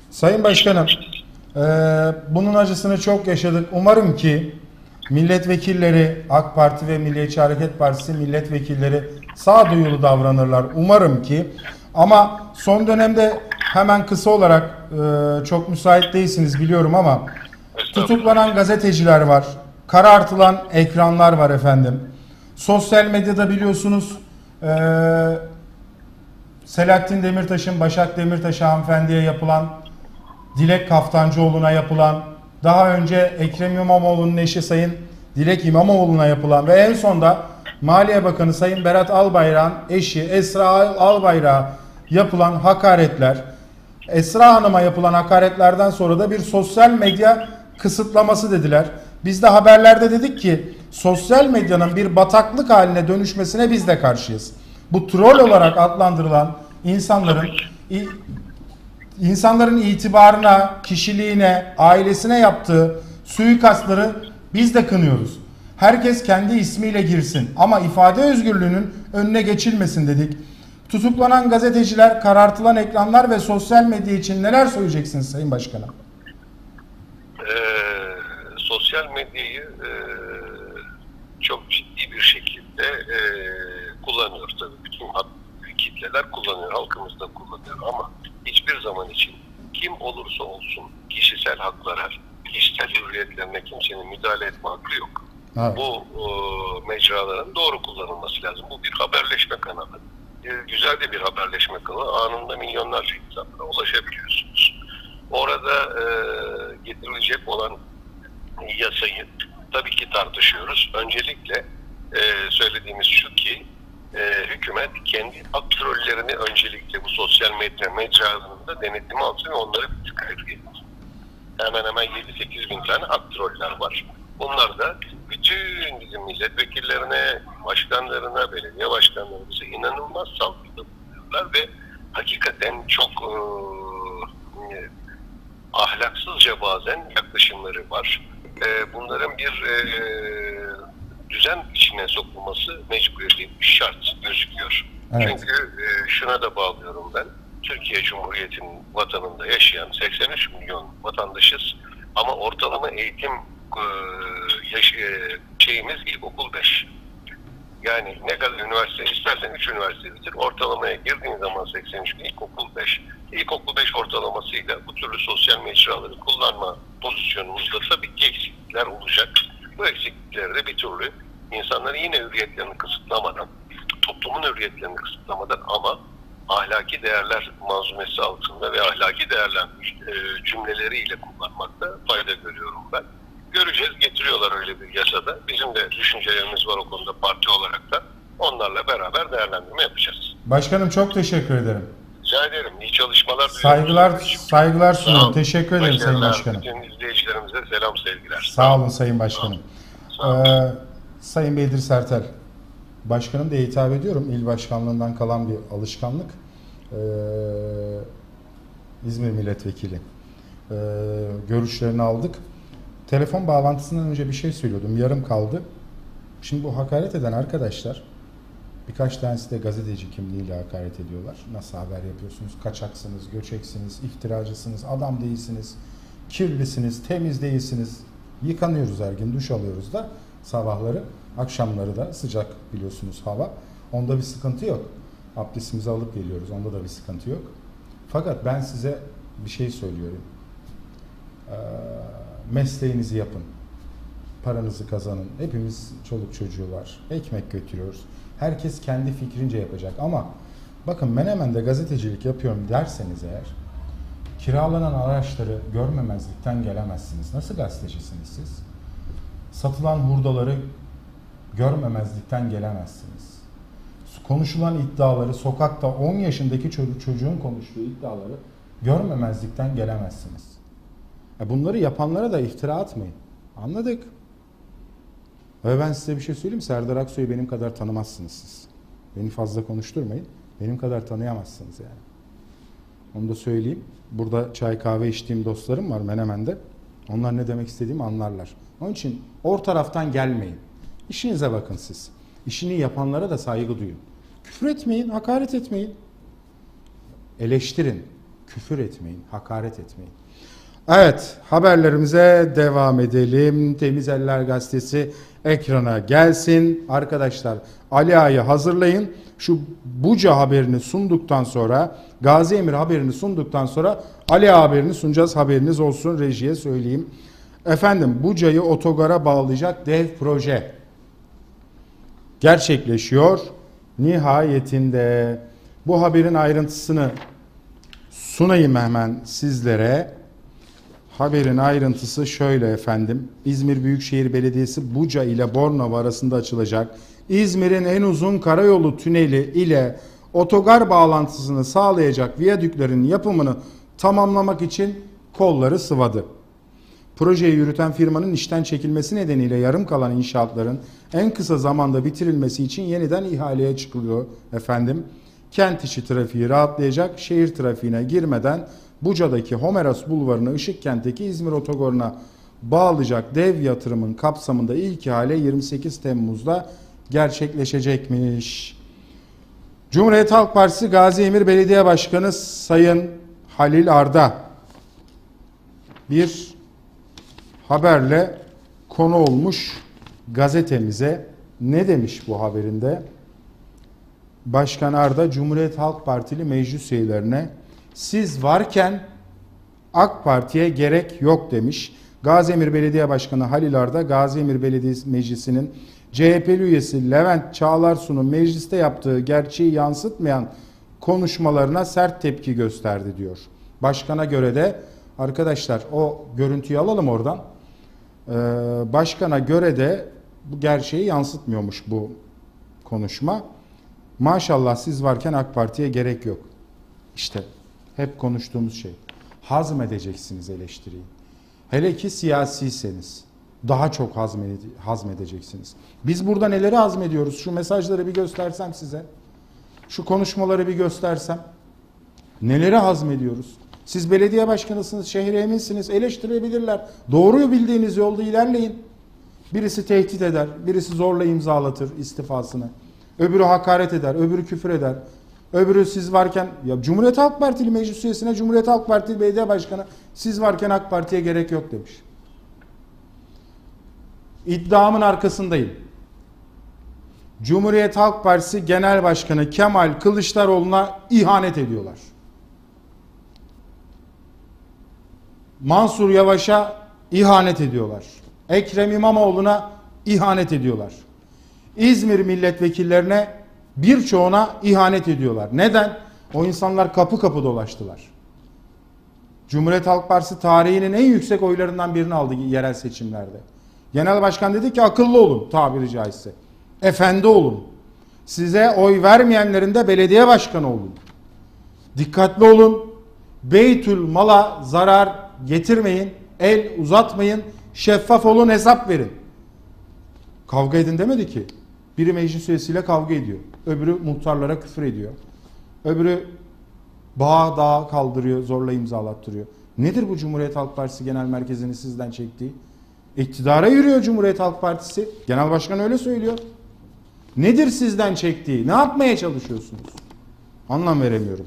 Speaker 1: Sayın Başkanım, eee, bunun acısını çok yaşadık. Umarım ki milletvekilleri, AK Parti ve Milliyetçi Hareket Partisi milletvekilleri sağduyulu davranırlar. Umarım ki. Ama son dönemde hemen kısa olarak eee, çok müsait değilsiniz biliyorum ama tutuklanan gazeteciler var. Karartılan ekranlar var efendim. Sosyal medyada biliyorsunuz eee Selahattin Demirtaş'ın Başak Demirtaş hanımefendiye yapılan, Dilek Kaftancıoğlu'na yapılan, daha önce Ekrem İmamoğlu'nun eşi Sayın Dilek İmamoğlu'na yapılan ve en sonda Maliye Bakanı Sayın Berat Albayrak'ın eşi Esra Albayrak'a yapılan hakaretler, Esra Hanım'a yapılan hakaretlerden sonra da bir sosyal medya kısıtlaması dediler. Biz de haberlerde dedik ki sosyal medyanın bir bataklık haline dönüşmesine biz de karşıyız. Bu troll olarak adlandırılan insanların insanların itibarına, kişiliğine, ailesine yaptığı suikastları biz de kınıyoruz. Herkes kendi ismiyle girsin ama ifade özgürlüğünün önüne geçilmesin dedik. Tutuklanan gazeteciler, karartılan ekranlar ve sosyal medya için neler söyleyeceksiniz Sayın Başkanım?
Speaker 6: e, sosyal medyayı e, çok ciddi bir şekilde e, kullanıyor tabii. Bütün kitleler kullanıyor, halkımız da kullanıyor ama hiçbir zaman için kim olursa olsun kişisel haklara, kişisel hürriyetlerine kimsenin müdahale etme hakkı yok.
Speaker 1: Evet.
Speaker 6: Bu e, mecraların doğru kullanılması lazım. Bu bir haberleşme kanalı. E, güzel de bir haberleşme kanalı. Anında milyonlarca insanlara ulaşabiliyorsunuz. Orada e, getirilecek olan yasayı tabii ki tartışıyoruz. Öncelikle e, söylediğimiz şu ki e, hükümet kendi aktörlerini öncelikle bu sosyal medya mecralarında denetimi alsın ve onları bir tık Hemen hemen 7-8 bin tane aktroller var. Bunlar da bütün bizim milletvekillerine, başkanlarına, belediye başkanlarımıza inanılmaz saldırıda bulunuyorlar ve hakikaten çok e, ahlaksızca bazen yaklaşımları var. E, bunların bir e, düzen içine sokulması mecburiyeti şart gözüküyor.
Speaker 1: Evet.
Speaker 6: Çünkü e, şuna da bağlıyorum ben. Türkiye Cumhuriyeti'nin vatanında yaşayan 83 milyon vatandaşız ama ortalama eğitim e, yaş, e, şeyimiz ilkokul 5. Yani ne kadar üniversite istersen 3 üniversite bitir. Ortalamaya girdiğin zaman 83 ilkokul 5. İlkokul 5 ortalamasıyla bu türlü sosyal mecraları kullanma pozisyonumuzda tabii ki eksiklikler olacak. Bu eksiklikleri de bir türlü insanların yine hürriyetlerini kısıtlamadan, toplumun hürriyetlerini kısıtlamadan ama ahlaki değerler manzumesi altında ve ahlaki değerler e, cümleleriyle kullanmakta fayda görüyorum ben. Göreceğiz, getiriyorlar öyle bir yasada. Bizim de düşüncelerimiz var o konuda parti olarak da. Onlarla beraber değerlendirme yapacağız.
Speaker 1: Başkanım çok teşekkür ederim.
Speaker 6: Rica ederim. İyi çalışmalar diliyorum.
Speaker 1: Saygılar saygılar
Speaker 6: olun.
Speaker 1: Teşekkür ederim Sayın
Speaker 6: Başarılar.
Speaker 1: Başkanım.
Speaker 6: Bütün izleyicilerimize selam sevgiler.
Speaker 1: Sağ olun Sayın Başkanım. Ee, Sayın Bedir Sertel, Başkanım diye hitap ediyorum. İl başkanlığından kalan bir alışkanlık. Ee, İzmir Milletvekili. Ee, görüşlerini aldık. Telefon bağlantısından önce bir şey söylüyordum. Yarım kaldı. Şimdi bu hakaret eden arkadaşlar birkaç tanesi de gazeteci kimliğiyle hakaret ediyorlar. Nasıl haber yapıyorsunuz? Kaçaksınız, göçeksiniz, iftiracısınız, adam değilsiniz, kirlisiniz, temiz değilsiniz. Yıkanıyoruz her gün, duş alıyoruz da sabahları. Akşamları da sıcak biliyorsunuz hava. Onda bir sıkıntı yok. Abdestimizi alıp geliyoruz. Onda da bir sıkıntı yok. Fakat ben size bir şey söylüyorum. Ee, mesleğinizi yapın. Paranızı kazanın. Hepimiz çoluk çocuğu var. Ekmek götürüyoruz. Herkes kendi fikrince yapacak ama bakın Menemen'de gazetecilik yapıyorum derseniz eğer kiralanan araçları görmemezlikten gelemezsiniz. Nasıl gazetecisiniz siz? Satılan hurdaları görmemezlikten gelemezsiniz. Konuşulan iddiaları sokakta 10 yaşındaki çocuğun konuştuğu iddiaları görmemezlikten gelemezsiniz. Bunları yapanlara da iftira atmayın. Anladık. Ve ben size bir şey söyleyeyim? Serdar Aksoy'u benim kadar tanımazsınız siz. Beni fazla konuşturmayın. Benim kadar tanıyamazsınız yani. Onu da söyleyeyim. Burada çay kahve içtiğim dostlarım var Menemen'de. Onlar ne demek istediğimi anlarlar. Onun için or taraftan gelmeyin. İşinize bakın siz. İşini yapanlara da saygı duyun. Küfür etmeyin, hakaret etmeyin. Eleştirin. Küfür etmeyin, hakaret etmeyin. Evet, haberlerimize devam edelim. Temiz Eller Gazetesi ekrana gelsin. Arkadaşlar, Ali Ağa'yı hazırlayın. Şu Buca haberini sunduktan sonra, Gazi Emir haberini sunduktan sonra Ali Ağa haberini sunacağız. Haberiniz olsun rejiye söyleyeyim. Efendim, Buca'yı otogara bağlayacak dev proje gerçekleşiyor. Nihayetinde bu haberin ayrıntısını sunayım hemen sizlere. Haberin ayrıntısı şöyle efendim. İzmir Büyükşehir Belediyesi Buca ile Bornova arasında açılacak İzmir'in en uzun karayolu tüneli ile otogar bağlantısını sağlayacak viyadüklerin yapımını tamamlamak için kolları sıvadı. Projeyi yürüten firmanın işten çekilmesi nedeniyle yarım kalan inşaatların en kısa zamanda bitirilmesi için yeniden ihaleye çıkılıyor efendim. Kent içi trafiği rahatlayacak, şehir trafiğine girmeden Buca'daki Homeros Bulvarı'nı Işıkkent'teki İzmir Otogarı'na bağlayacak dev yatırımın kapsamında ilk ihale 28 Temmuz'da gerçekleşecekmiş. Cumhuriyet Halk Partisi Gazi Emir Belediye Başkanı Sayın Halil Arda bir haberle konu olmuş gazetemize. Ne demiş bu haberinde? Başkan Arda Cumhuriyet Halk Partili meclis üyelerine siz varken AK Parti'ye gerek yok demiş. Gazimir Belediye Başkanı Halil Arda Gazimir Belediyesi Meclisi'nin CHP'li üyesi Levent Çağlarsu'nun mecliste yaptığı gerçeği yansıtmayan konuşmalarına sert tepki gösterdi diyor. Başkana göre de arkadaşlar o görüntüyü alalım oradan. Ee, başkana göre de bu gerçeği yansıtmıyormuş bu konuşma. Maşallah siz varken AK Parti'ye gerek yok. İşte hep konuştuğumuz şey. Hazmedeceksiniz eleştiriyi. Hele ki siyasiyseniz daha çok hazmede- hazmedeceksiniz. Biz burada neleri hazmediyoruz? Şu mesajları bir göstersem size. Şu konuşmaları bir göstersem. Neleri hazmediyoruz? Siz belediye başkanısınız, şehre eminsiniz, eleştirebilirler. Doğruyu bildiğiniz yolda ilerleyin. Birisi tehdit eder, birisi zorla imzalatır istifasını. Öbürü hakaret eder, öbürü küfür eder. Öbürü siz varken, ya Cumhuriyet Halk Partili meclis üyesine Cumhuriyet Halk Partili belediye başkanı siz varken AK Parti'ye gerek yok demiş. İddiamın arkasındayım. Cumhuriyet Halk Partisi Genel Başkanı Kemal Kılıçdaroğlu'na ihanet ediyorlar. Mansur Yavaş'a ihanet ediyorlar. Ekrem İmamoğlu'na ihanet ediyorlar. İzmir milletvekillerine birçoğuna ihanet ediyorlar. Neden? O insanlar kapı kapı dolaştılar. Cumhuriyet Halk Partisi tarihinin en yüksek oylarından birini aldı yerel seçimlerde. Genel Başkan dedi ki akıllı olun tabiri caizse. Efendi olun. Size oy vermeyenlerin de belediye başkanı olun. Dikkatli olun. Beytül mala zarar getirmeyin. El uzatmayın. Şeffaf olun hesap verin. Kavga edin demedi ki. Biri meclis üyesiyle kavga ediyor. Öbürü muhtarlara küfür ediyor. Öbürü bağ dağa kaldırıyor, zorla imzalattırıyor. Nedir bu Cumhuriyet Halk Partisi Genel Merkezi'ni sizden çektiği? İktidara yürüyor Cumhuriyet Halk Partisi. Genel Başkan öyle söylüyor. Nedir sizden çektiği? Ne yapmaya çalışıyorsunuz? Anlam veremiyorum.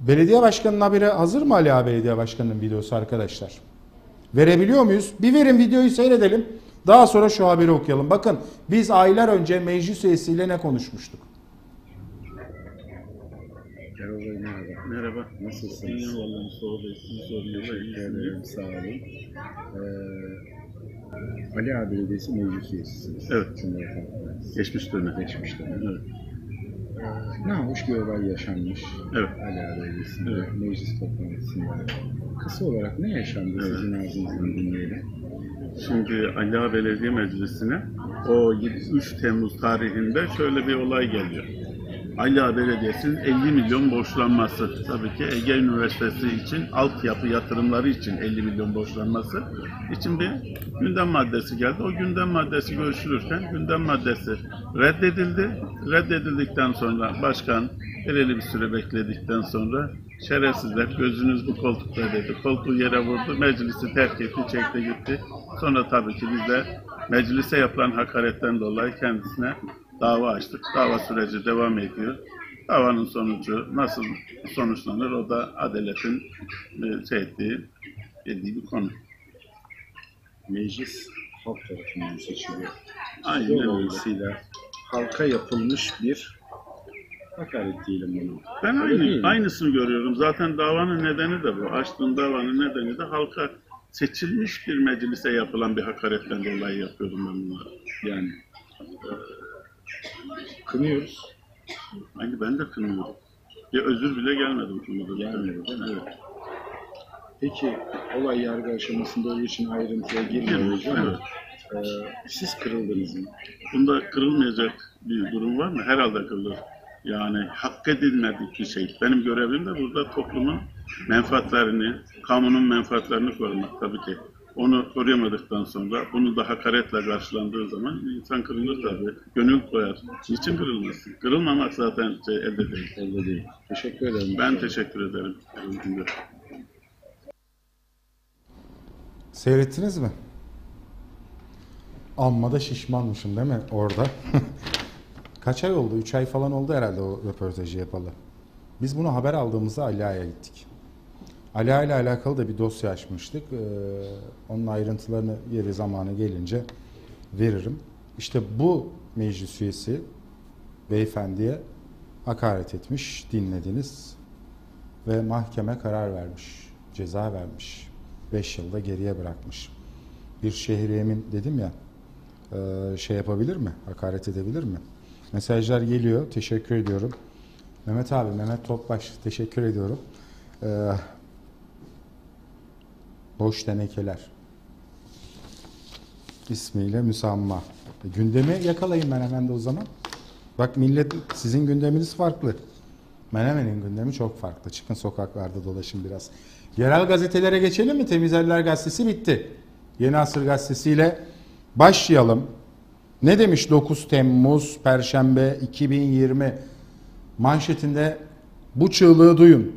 Speaker 1: Belediye Başkanı'nın haberi hazır mı Ali Ağa Belediye Başkanı'nın videosu arkadaşlar? Verebiliyor muyuz? Bir verin videoyu seyredelim. Daha sonra şu haberi okuyalım. Bakın biz aylar önce meclis üyesiyle ne konuşmuştuk?
Speaker 7: Merhaba.
Speaker 8: Merhaba.
Speaker 7: Nasılsınız?
Speaker 8: İyiyim vallahi Bey. Sizi
Speaker 7: ederim. Sağ olun. Ee, Ali Ağa Belediyesi meclis üyesisiniz.
Speaker 8: Evet. Geçmiş dönem.
Speaker 7: Geçmiş dönem.
Speaker 8: Evet.
Speaker 7: Ne hoş bir olay yaşanmış.
Speaker 8: Evet.
Speaker 7: Ali Ağa Belediyesi'nde,
Speaker 8: Evet.
Speaker 7: meclis toplantısında. Kısa olarak ne yaşandı
Speaker 8: Evet.
Speaker 7: sizin ağzınızdan dinleyelim?
Speaker 8: Ali Ağa Belediye Meclisi'ne o 3 Temmuz tarihinde şöyle bir olay geliyor. Ali Ağa Belediyesi'nin 50 milyon borçlanması. Tabii ki Ege Üniversitesi için altyapı yatırımları için 50 milyon borçlanması için bir gündem maddesi geldi. O gündem maddesi görüşülürken gündem maddesi reddedildi. Reddedildikten sonra başkan belirli bir süre bekledikten sonra şerefsizler gözünüz bu koltukta dedi. Koltuğu yere vurdu. Meclisi terk etti, çekti gitti. Sonra tabii ki biz de meclise yapılan hakaretten dolayı kendisine dava açtık. Dava süreci devam ediyor. Davanın sonucu nasıl sonuçlanır o da adaletin e, şey ettiği, dediği bir konu.
Speaker 7: Meclis halk tarafından seçiliyor.
Speaker 8: Aynen öyle.
Speaker 7: Halka yapılmış bir hakaret diyelim bunu.
Speaker 8: Ben aynı, aynısını görüyorum. Zaten davanın nedeni de bu. Açtığım davanın nedeni de halka seçilmiş bir meclise yapılan bir hakaretten dolayı yapıyorum ben bunları.
Speaker 7: Yani e, kınıyoruz.
Speaker 8: Aynı ben de kınıyorum. Bir özür bile gelmedi bu konuda.
Speaker 7: Gelmedi değil mi?
Speaker 8: Evet.
Speaker 7: Peki olay yargı aşamasında olduğu için ayrıntıya girmiyoruz
Speaker 8: Evet,
Speaker 7: ama e, siz kırıldınız mı?
Speaker 8: Bunda kırılmayacak bir durum var mı? Herhalde kırılır. Yani hak edilmedik bir şey. Benim görevim de burada toplumun menfaatlerini, kamunun menfaatlerini korumak tabii ki. Onu koruyamadıktan sonra bunu da hakaretle karşılandığı zaman insan kırılır tabii. Gönül koyar. Niçin kırılmasın? Kırılmamak zaten şey, elde değil.
Speaker 7: Elde değil. Teşekkür ederim.
Speaker 8: Ben teşekkür ederim.
Speaker 1: Seyrettiniz mi? Amma da şişmanmışım değil mi orada? Kaç ay oldu? 3 ay falan oldu herhalde o röportajı yapalı. Biz bunu haber aldığımızda Ali Ağa'ya gittik. Ali Ağa ile alakalı da bir dosya açmıştık. Ee, onun ayrıntılarını yeri zamanı gelince veririm. İşte bu meclis üyesi beyefendiye hakaret etmiş, dinlediniz ve mahkeme karar vermiş, ceza vermiş. 5 yılda geriye bırakmış. Bir şehriyemin dedim ya e, şey yapabilir mi? Hakaret edebilir mi? Mesajlar geliyor. Teşekkür ediyorum. Mehmet abi, Mehmet Topbaş teşekkür ediyorum. Ee, boş tenekeler ismiyle müsamma. E, gündemi yakalayın ben hemen de o zaman. Bak millet sizin gündeminiz farklı. Menemen'in gündemi çok farklı. Çıkın sokaklarda dolaşın biraz. Yerel gazetelere geçelim mi? Temiz Eller Gazetesi bitti. Yeni Asır Gazetesi ile başlayalım. Ne demiş 9 Temmuz Perşembe 2020 manşetinde bu çığlığı duyun.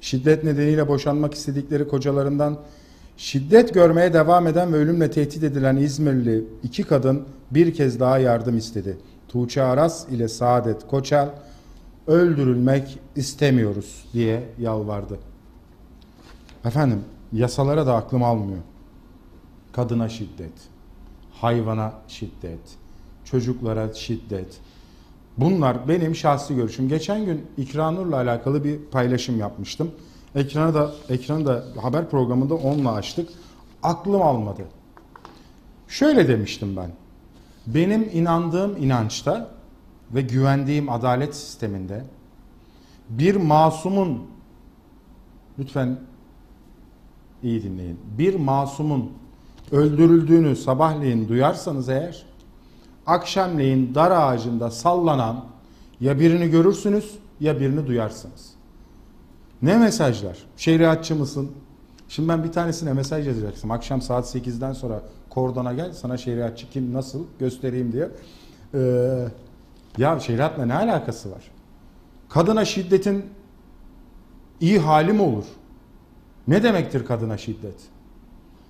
Speaker 1: Şiddet nedeniyle boşanmak istedikleri kocalarından şiddet görmeye devam eden ve ölümle tehdit edilen İzmirli iki kadın bir kez daha yardım istedi. Tuğçe Aras ile Saadet Koçel öldürülmek istemiyoruz diye yalvardı. Efendim yasalara da aklım almıyor. Kadına şiddet, hayvana şiddet, çocuklara şiddet. Bunlar benim şahsi görüşüm. Geçen gün İkranur'la alakalı bir paylaşım yapmıştım. Ekranı da ekranı da haber programında onunla açtık. Aklım almadı. Şöyle demiştim ben. Benim inandığım inançta ve güvendiğim adalet sisteminde bir masumun lütfen iyi dinleyin. Bir masumun öldürüldüğünü sabahleyin duyarsanız eğer akşamleyin dar ağacında sallanan ya birini görürsünüz ya birini duyarsınız. Ne mesajlar? Şeriatçı mısın? Şimdi ben bir tanesine mesaj yazacaksın. Akşam saat 8'den sonra kordona gel sana şeriatçı kim nasıl göstereyim diye. Ee, ya şeriatla ne alakası var? Kadına şiddetin iyi hali mi olur? Ne demektir kadına şiddet?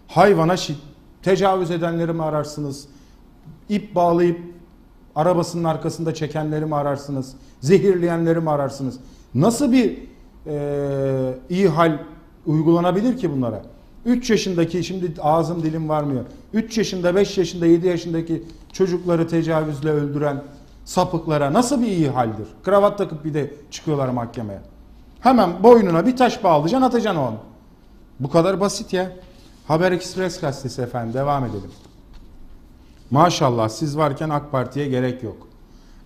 Speaker 1: Hayvana şiddet. Tecavüz edenleri mi ararsınız? İp bağlayıp arabasının arkasında çekenleri mi ararsınız? Zehirleyenleri mi ararsınız? Nasıl bir e, iyi hal uygulanabilir ki bunlara? 3 yaşındaki şimdi ağzım dilim varmıyor. 3 yaşında, 5 yaşında, 7 yaşındaki çocukları tecavüzle öldüren sapıklara nasıl bir iyi haldir? Kravat takıp bir de çıkıyorlar mahkemeye. Hemen boynuna bir taş bağlayacaksın atacaksın onu. Bu kadar basit ya. Haber Express gazetesi efendim devam edelim. Maşallah siz varken AK Parti'ye gerek yok.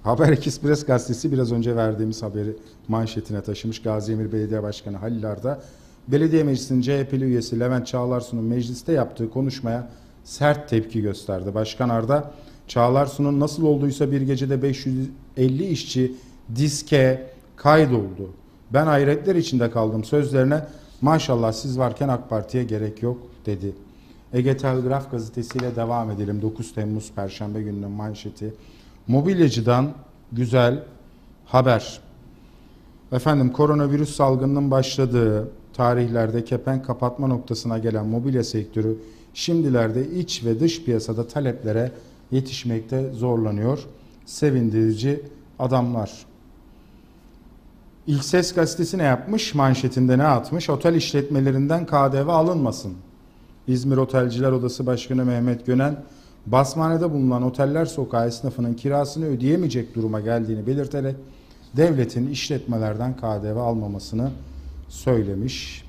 Speaker 1: Haber Express gazetesi biraz önce verdiğimiz haberi manşetine taşımış. Gazi Emir Belediye Başkanı Halil Arda, Belediye Meclisi'nin CHP'li üyesi Levent Çağlarsu'nun mecliste yaptığı konuşmaya sert tepki gösterdi. Başkan Arda, Çağlarsu'nun nasıl olduysa bir gecede 550 işçi diske kaydoldu. Ben hayretler içinde kaldım sözlerine maşallah siz varken AK Parti'ye gerek yok dedi. Ege Telgraf gazetesiyle devam edelim. 9 Temmuz Perşembe gününün manşeti. Mobilyacıdan güzel haber. Efendim koronavirüs salgınının başladığı tarihlerde kepenk kapatma noktasına gelen mobilya sektörü şimdilerde iç ve dış piyasada taleplere yetişmekte zorlanıyor. Sevindirici adamlar. İlk Ses gazetesi ne yapmış? Manşetinde ne atmış? Otel işletmelerinden KDV alınmasın. İzmir Otelciler Odası Başkanı Mehmet Gönen, basmanede bulunan oteller sokağı esnafının kirasını ödeyemeyecek duruma geldiğini belirterek devletin işletmelerden KDV almamasını söylemiş.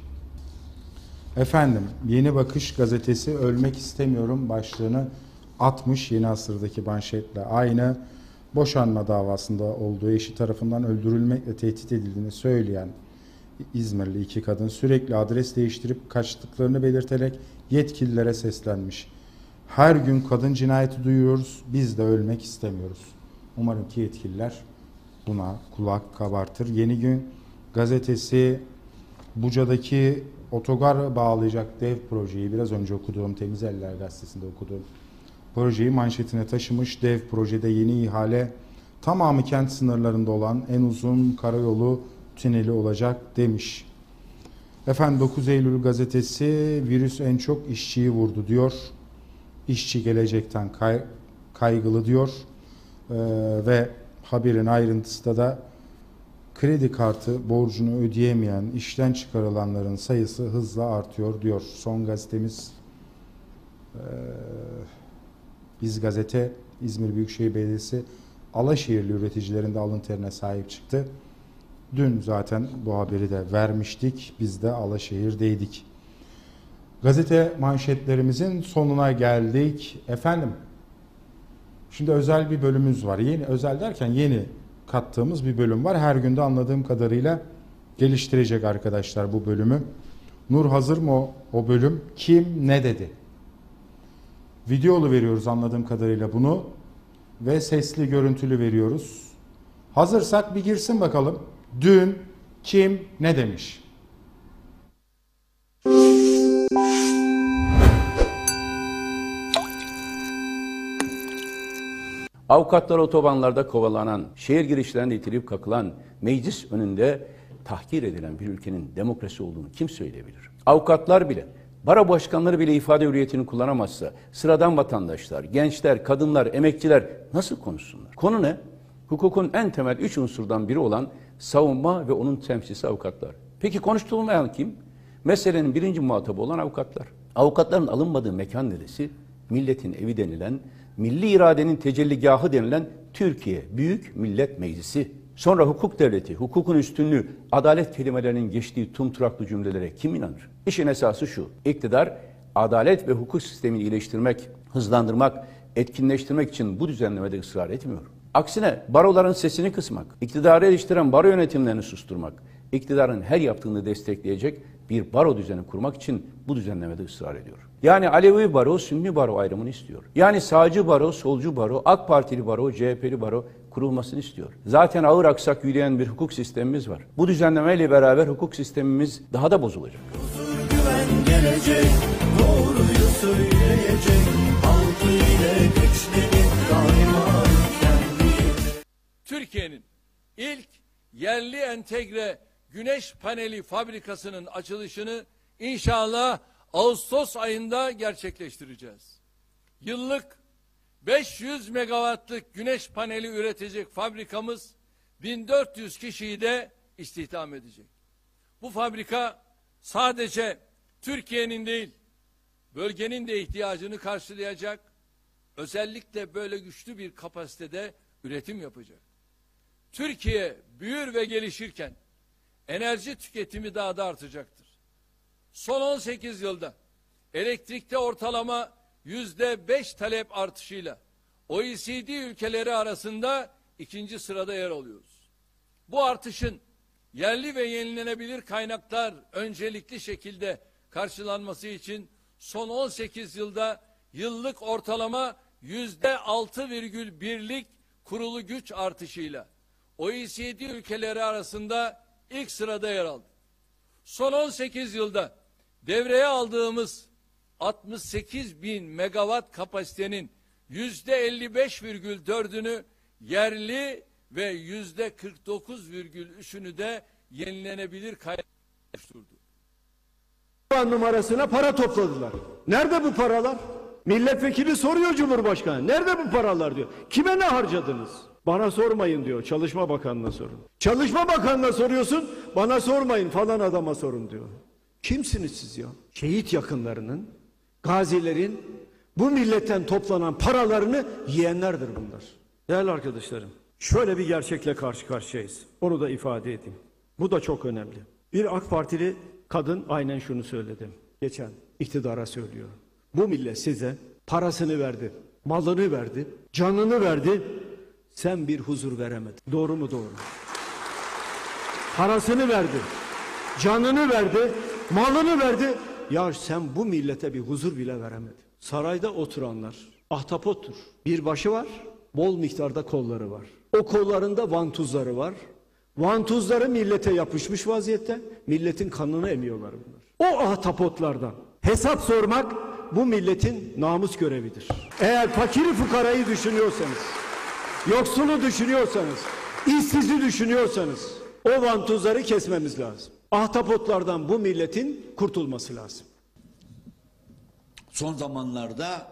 Speaker 1: Efendim Yeni Bakış gazetesi ölmek istemiyorum başlığını atmış yeni asırdaki manşetle aynı boşanma davasında olduğu eşi tarafından öldürülmekle tehdit edildiğini söyleyen İzmirli iki kadın sürekli adres değiştirip kaçtıklarını belirterek yetkililere seslenmiş. Her gün kadın cinayeti duyuyoruz, biz de ölmek istemiyoruz. Umarım ki yetkililer buna kulak kabartır. Yeni Gün gazetesi Buca'daki otogar bağlayacak dev projeyi biraz önce okuduğum Temiz Eller gazetesinde okuduğum projeyi manşetine taşımış. Dev projede yeni ihale tamamı kent sınırlarında olan en uzun karayolu tüneli olacak demiş. Efendim 9 Eylül gazetesi virüs en çok işçiyi vurdu diyor. İşçi gelecekten kay- kaygılı diyor. Ee, ve haberin ayrıntısında da kredi kartı borcunu ödeyemeyen işten çıkarılanların sayısı hızla artıyor diyor. Son gazetemiz ee, Biz Gazete İzmir Büyükşehir Belediyesi Alaşehirli üreticilerin de alın terine sahip çıktı. Dün zaten bu haberi de vermiştik. Biz de Alaşehir'deydik. Gazete manşetlerimizin sonuna geldik. Efendim, şimdi özel bir bölümümüz var. Yeni özel derken yeni kattığımız bir bölüm var. Her günde anladığım kadarıyla geliştirecek arkadaşlar bu bölümü. Nur hazır mı o, o bölüm? Kim ne dedi? Videolu veriyoruz anladığım kadarıyla bunu ve sesli görüntülü veriyoruz. Hazırsak bir girsin bakalım. Dün kim ne demiş?
Speaker 9: Avukatlar otobanlarda kovalanan, şehir girişlerinde itilip kakılan, meclis önünde tahkir edilen bir ülkenin demokrasi olduğunu kim söyleyebilir? Avukatlar bile, bara başkanları bile ifade hürriyetini kullanamazsa, sıradan vatandaşlar, gençler, kadınlar, emekçiler nasıl konuşsunlar? Konu ne? Hukukun en temel üç unsurdan biri olan savunma ve onun temsilcisi avukatlar. Peki konuşturulmayan kim? Meselenin birinci muhatabı olan avukatlar. Avukatların alınmadığı mekan neresi? Milletin evi denilen, milli iradenin tecelligahı denilen Türkiye Büyük Millet Meclisi. Sonra hukuk devleti, hukukun üstünlüğü, adalet kelimelerinin geçtiği tumturaklı cümlelere kim inanır? İşin esası şu, iktidar adalet ve hukuk sistemini iyileştirmek, hızlandırmak, etkinleştirmek için bu düzenlemede ısrar etmiyor. Aksine baroların sesini kısmak, iktidarı eleştiren baro yönetimlerini susturmak, iktidarın her yaptığını destekleyecek bir baro düzeni kurmak için bu düzenlemede ısrar ediyor. Yani Alevi baro, Sünni baro ayrımını istiyor. Yani sağcı baro, solcu baro, AK Partili baro, CHP'li baro kurulmasını istiyor. Zaten ağır aksak yürüyen bir hukuk sistemimiz var. Bu düzenlemeyle beraber hukuk sistemimiz daha da bozulacak.
Speaker 10: güven gelecek
Speaker 11: Türkiye'nin ilk yerli entegre güneş paneli fabrikasının açılışını inşallah Ağustos ayında gerçekleştireceğiz. Yıllık 500 megawattlık güneş paneli üretecek fabrikamız 1400 kişiyi de istihdam edecek. Bu fabrika sadece Türkiye'nin değil, bölgenin de ihtiyacını karşılayacak. Özellikle böyle güçlü bir kapasitede üretim yapacak. Türkiye büyür ve gelişirken enerji tüketimi daha da artacaktır. Son 18 yılda elektrikte ortalama yüzde beş talep artışıyla OECD ülkeleri arasında ikinci sırada yer alıyoruz. Bu artışın yerli ve yenilenebilir kaynaklar öncelikli şekilde karşılanması için son 18 yılda yıllık ortalama yüzde 6,1'lik kurulu güç artışıyla OECD ülkeleri arasında ilk sırada yer aldı. Son 18 yılda devreye aldığımız 68 bin megawatt kapasitenin yüzde 55,4'ünü yerli ve yüzde 49,3'ünü de yenilenebilir kaynak oluşturdu.
Speaker 12: numarasına para topladılar. Nerede bu paralar? Milletvekili soruyor Cumhurbaşkanı. Nerede bu paralar diyor. Kime ne harcadınız? Bana sormayın diyor. Çalışma Bakanı'na sorun. Çalışma Bakanı'na soruyorsun. Bana sormayın falan adama sorun diyor. Kimsiniz siz ya? Şehit yakınlarının, gazilerin bu milletten toplanan paralarını yiyenlerdir bunlar. Değerli arkadaşlarım, şöyle bir gerçekle karşı karşıyayız. Onu da ifade edeyim. Bu da çok önemli. Bir AK Partili kadın aynen şunu söyledi. Geçen iktidara söylüyor. Bu millet size parasını verdi, malını verdi, canını verdi. Sen bir huzur veremedin. Doğru mu doğru? Parasını verdi, canını verdi, malını verdi. Ya sen bu millete bir huzur bile veremedin. Sarayda oturanlar ahtapottur. Bir başı var, bol miktarda kolları var. O kollarında vantuzları var. Vantuzları millete yapışmış vaziyette. Milletin kanını emiyorlar bunlar. O ahtapotlardan hesap sormak bu milletin namus görevidir. Eğer fakiri fukarayı düşünüyorsanız, yoksulu düşünüyorsanız, işsizi düşünüyorsanız o vantuzları kesmemiz lazım. Ahtapotlardan bu milletin kurtulması lazım.
Speaker 13: son zamanlarda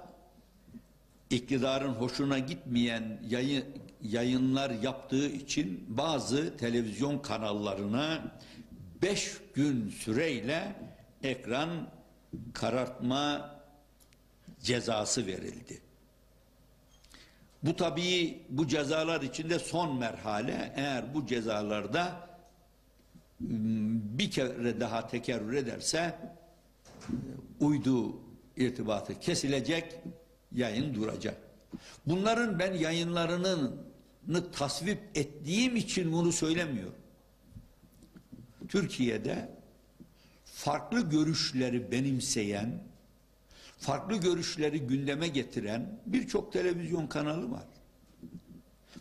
Speaker 13: iktidarın hoşuna gitmeyen yayın, yayınlar yaptığı için bazı televizyon kanallarına beş gün süreyle ekran karartma cezası verildi. Bu tabii bu cezalar içinde son merhale eğer bu cezalarda bir kere daha tekerrür ederse uydu irtibatı kesilecek, yayın duracak. Bunların ben yayınlarını tasvip ettiğim için bunu söylemiyorum. Türkiye'de farklı görüşleri benimseyen, farklı görüşleri gündeme getiren birçok televizyon kanalı var.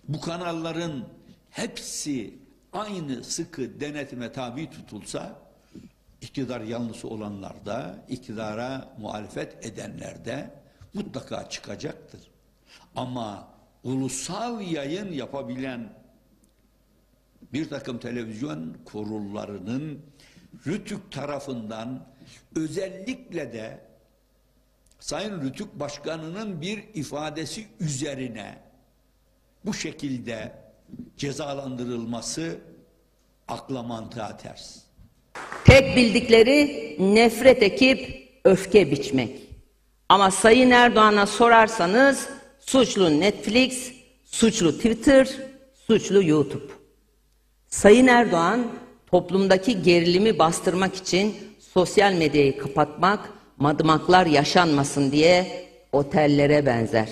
Speaker 13: Bu kanalların hepsi aynı sıkı denetime tabi tutulsa iktidar yanlısı olanlar da iktidara muhalefet edenler de mutlaka çıkacaktır. Ama ulusal yayın yapabilen bir takım televizyon kurullarının Rütük tarafından özellikle de Sayın Rütük Başkanı'nın bir ifadesi üzerine bu şekilde cezalandırılması akla mantığa ters.
Speaker 14: Tek bildikleri nefret ekip öfke biçmek. Ama Sayın Erdoğan'a sorarsanız suçlu Netflix, suçlu Twitter, suçlu YouTube. Sayın Erdoğan toplumdaki gerilimi bastırmak için sosyal medyayı kapatmak, madımaklar yaşanmasın diye otellere benzer.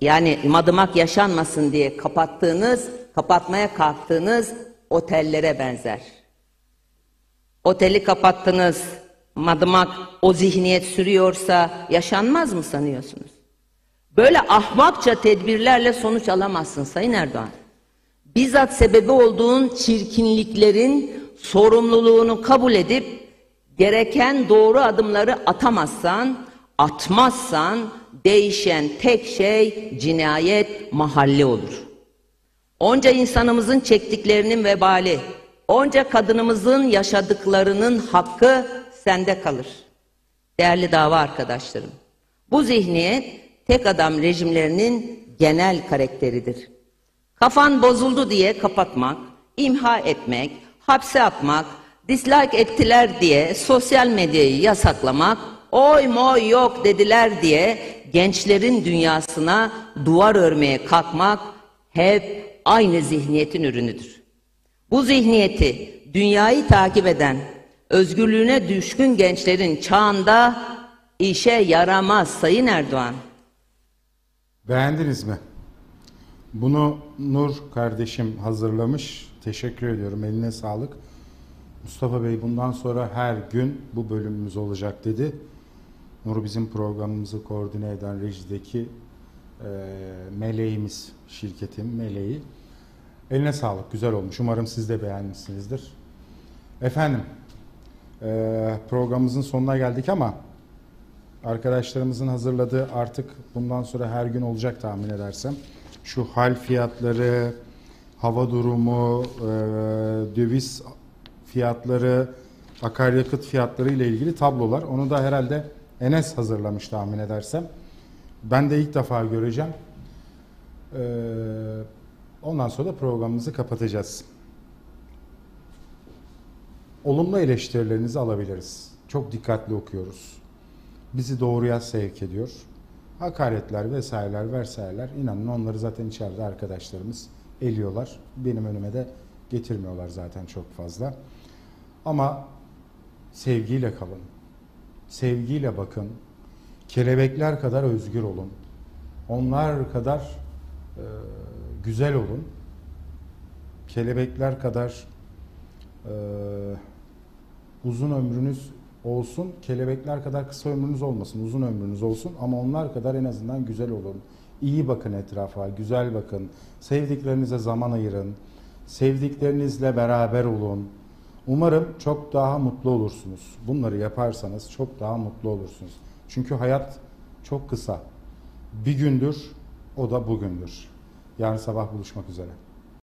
Speaker 14: Yani madımak yaşanmasın diye kapattığınız, kapatmaya kalktığınız otellere benzer. Oteli kapattınız, madımak o zihniyet sürüyorsa yaşanmaz mı sanıyorsunuz? Böyle ahmakça tedbirlerle sonuç alamazsın Sayın Erdoğan. Bizzat sebebi olduğun çirkinliklerin sorumluluğunu kabul edip gereken doğru adımları atamazsan, atmazsan değişen tek şey cinayet mahalli olur. Onca insanımızın çektiklerinin vebali, onca kadınımızın yaşadıklarının hakkı sende kalır. Değerli dava arkadaşlarım, bu zihniyet tek adam rejimlerinin genel karakteridir. Kafan bozuldu diye kapatmak, imha etmek, hapse atmak, dislike ettiler diye sosyal medyayı yasaklamak, oy moy yok dediler diye gençlerin dünyasına duvar örmeye kalkmak hep aynı zihniyetin ürünüdür. Bu zihniyeti dünyayı takip eden, özgürlüğüne düşkün gençlerin çağında işe yaramaz Sayın Erdoğan.
Speaker 1: Beğendiniz mi? Bunu Nur kardeşim hazırlamış. Teşekkür ediyorum. Eline sağlık. Mustafa Bey bundan sonra her gün bu bölümümüz olacak dedi. Nur bizim programımızı koordine eden rejideki e, meleğimiz, şirketin meleği. Eline sağlık, güzel olmuş. Umarım siz de beğenmişsinizdir. Efendim, eee, programımızın sonuna geldik ama arkadaşlarımızın hazırladığı artık bundan sonra her gün olacak tahmin edersem. Şu hal fiyatları, hava durumu, eee, döviz fiyatları, akaryakıt fiyatları ile ilgili tablolar. Onu da herhalde Enes hazırlamış tahmin edersem. Ben de ilk defa göreceğim. Eee, ondan sonra da programımızı kapatacağız. Olumlu eleştirilerinizi alabiliriz. Çok dikkatli okuyoruz. Bizi doğruya sevk ediyor. Hakaretler vesaireler vesaireler inanın onları zaten içeride arkadaşlarımız eliyorlar. Benim önüme de getirmiyorlar zaten çok fazla. Ama sevgiyle kalın. Sevgiyle bakın. Kelebekler kadar özgür olun. Onlar kadar e, güzel olun. Kelebekler kadar e, uzun ömrünüz olsun. Kelebekler kadar kısa ömrünüz olmasın. Uzun ömrünüz olsun ama onlar kadar en azından güzel olun. İyi bakın etrafa, güzel bakın. Sevdiklerinize zaman ayırın. Sevdiklerinizle beraber olun. Umarım çok daha mutlu olursunuz. Bunları yaparsanız çok daha mutlu olursunuz. Çünkü hayat çok kısa. Bir gündür, o da bugündür. Yarın sabah buluşmak üzere.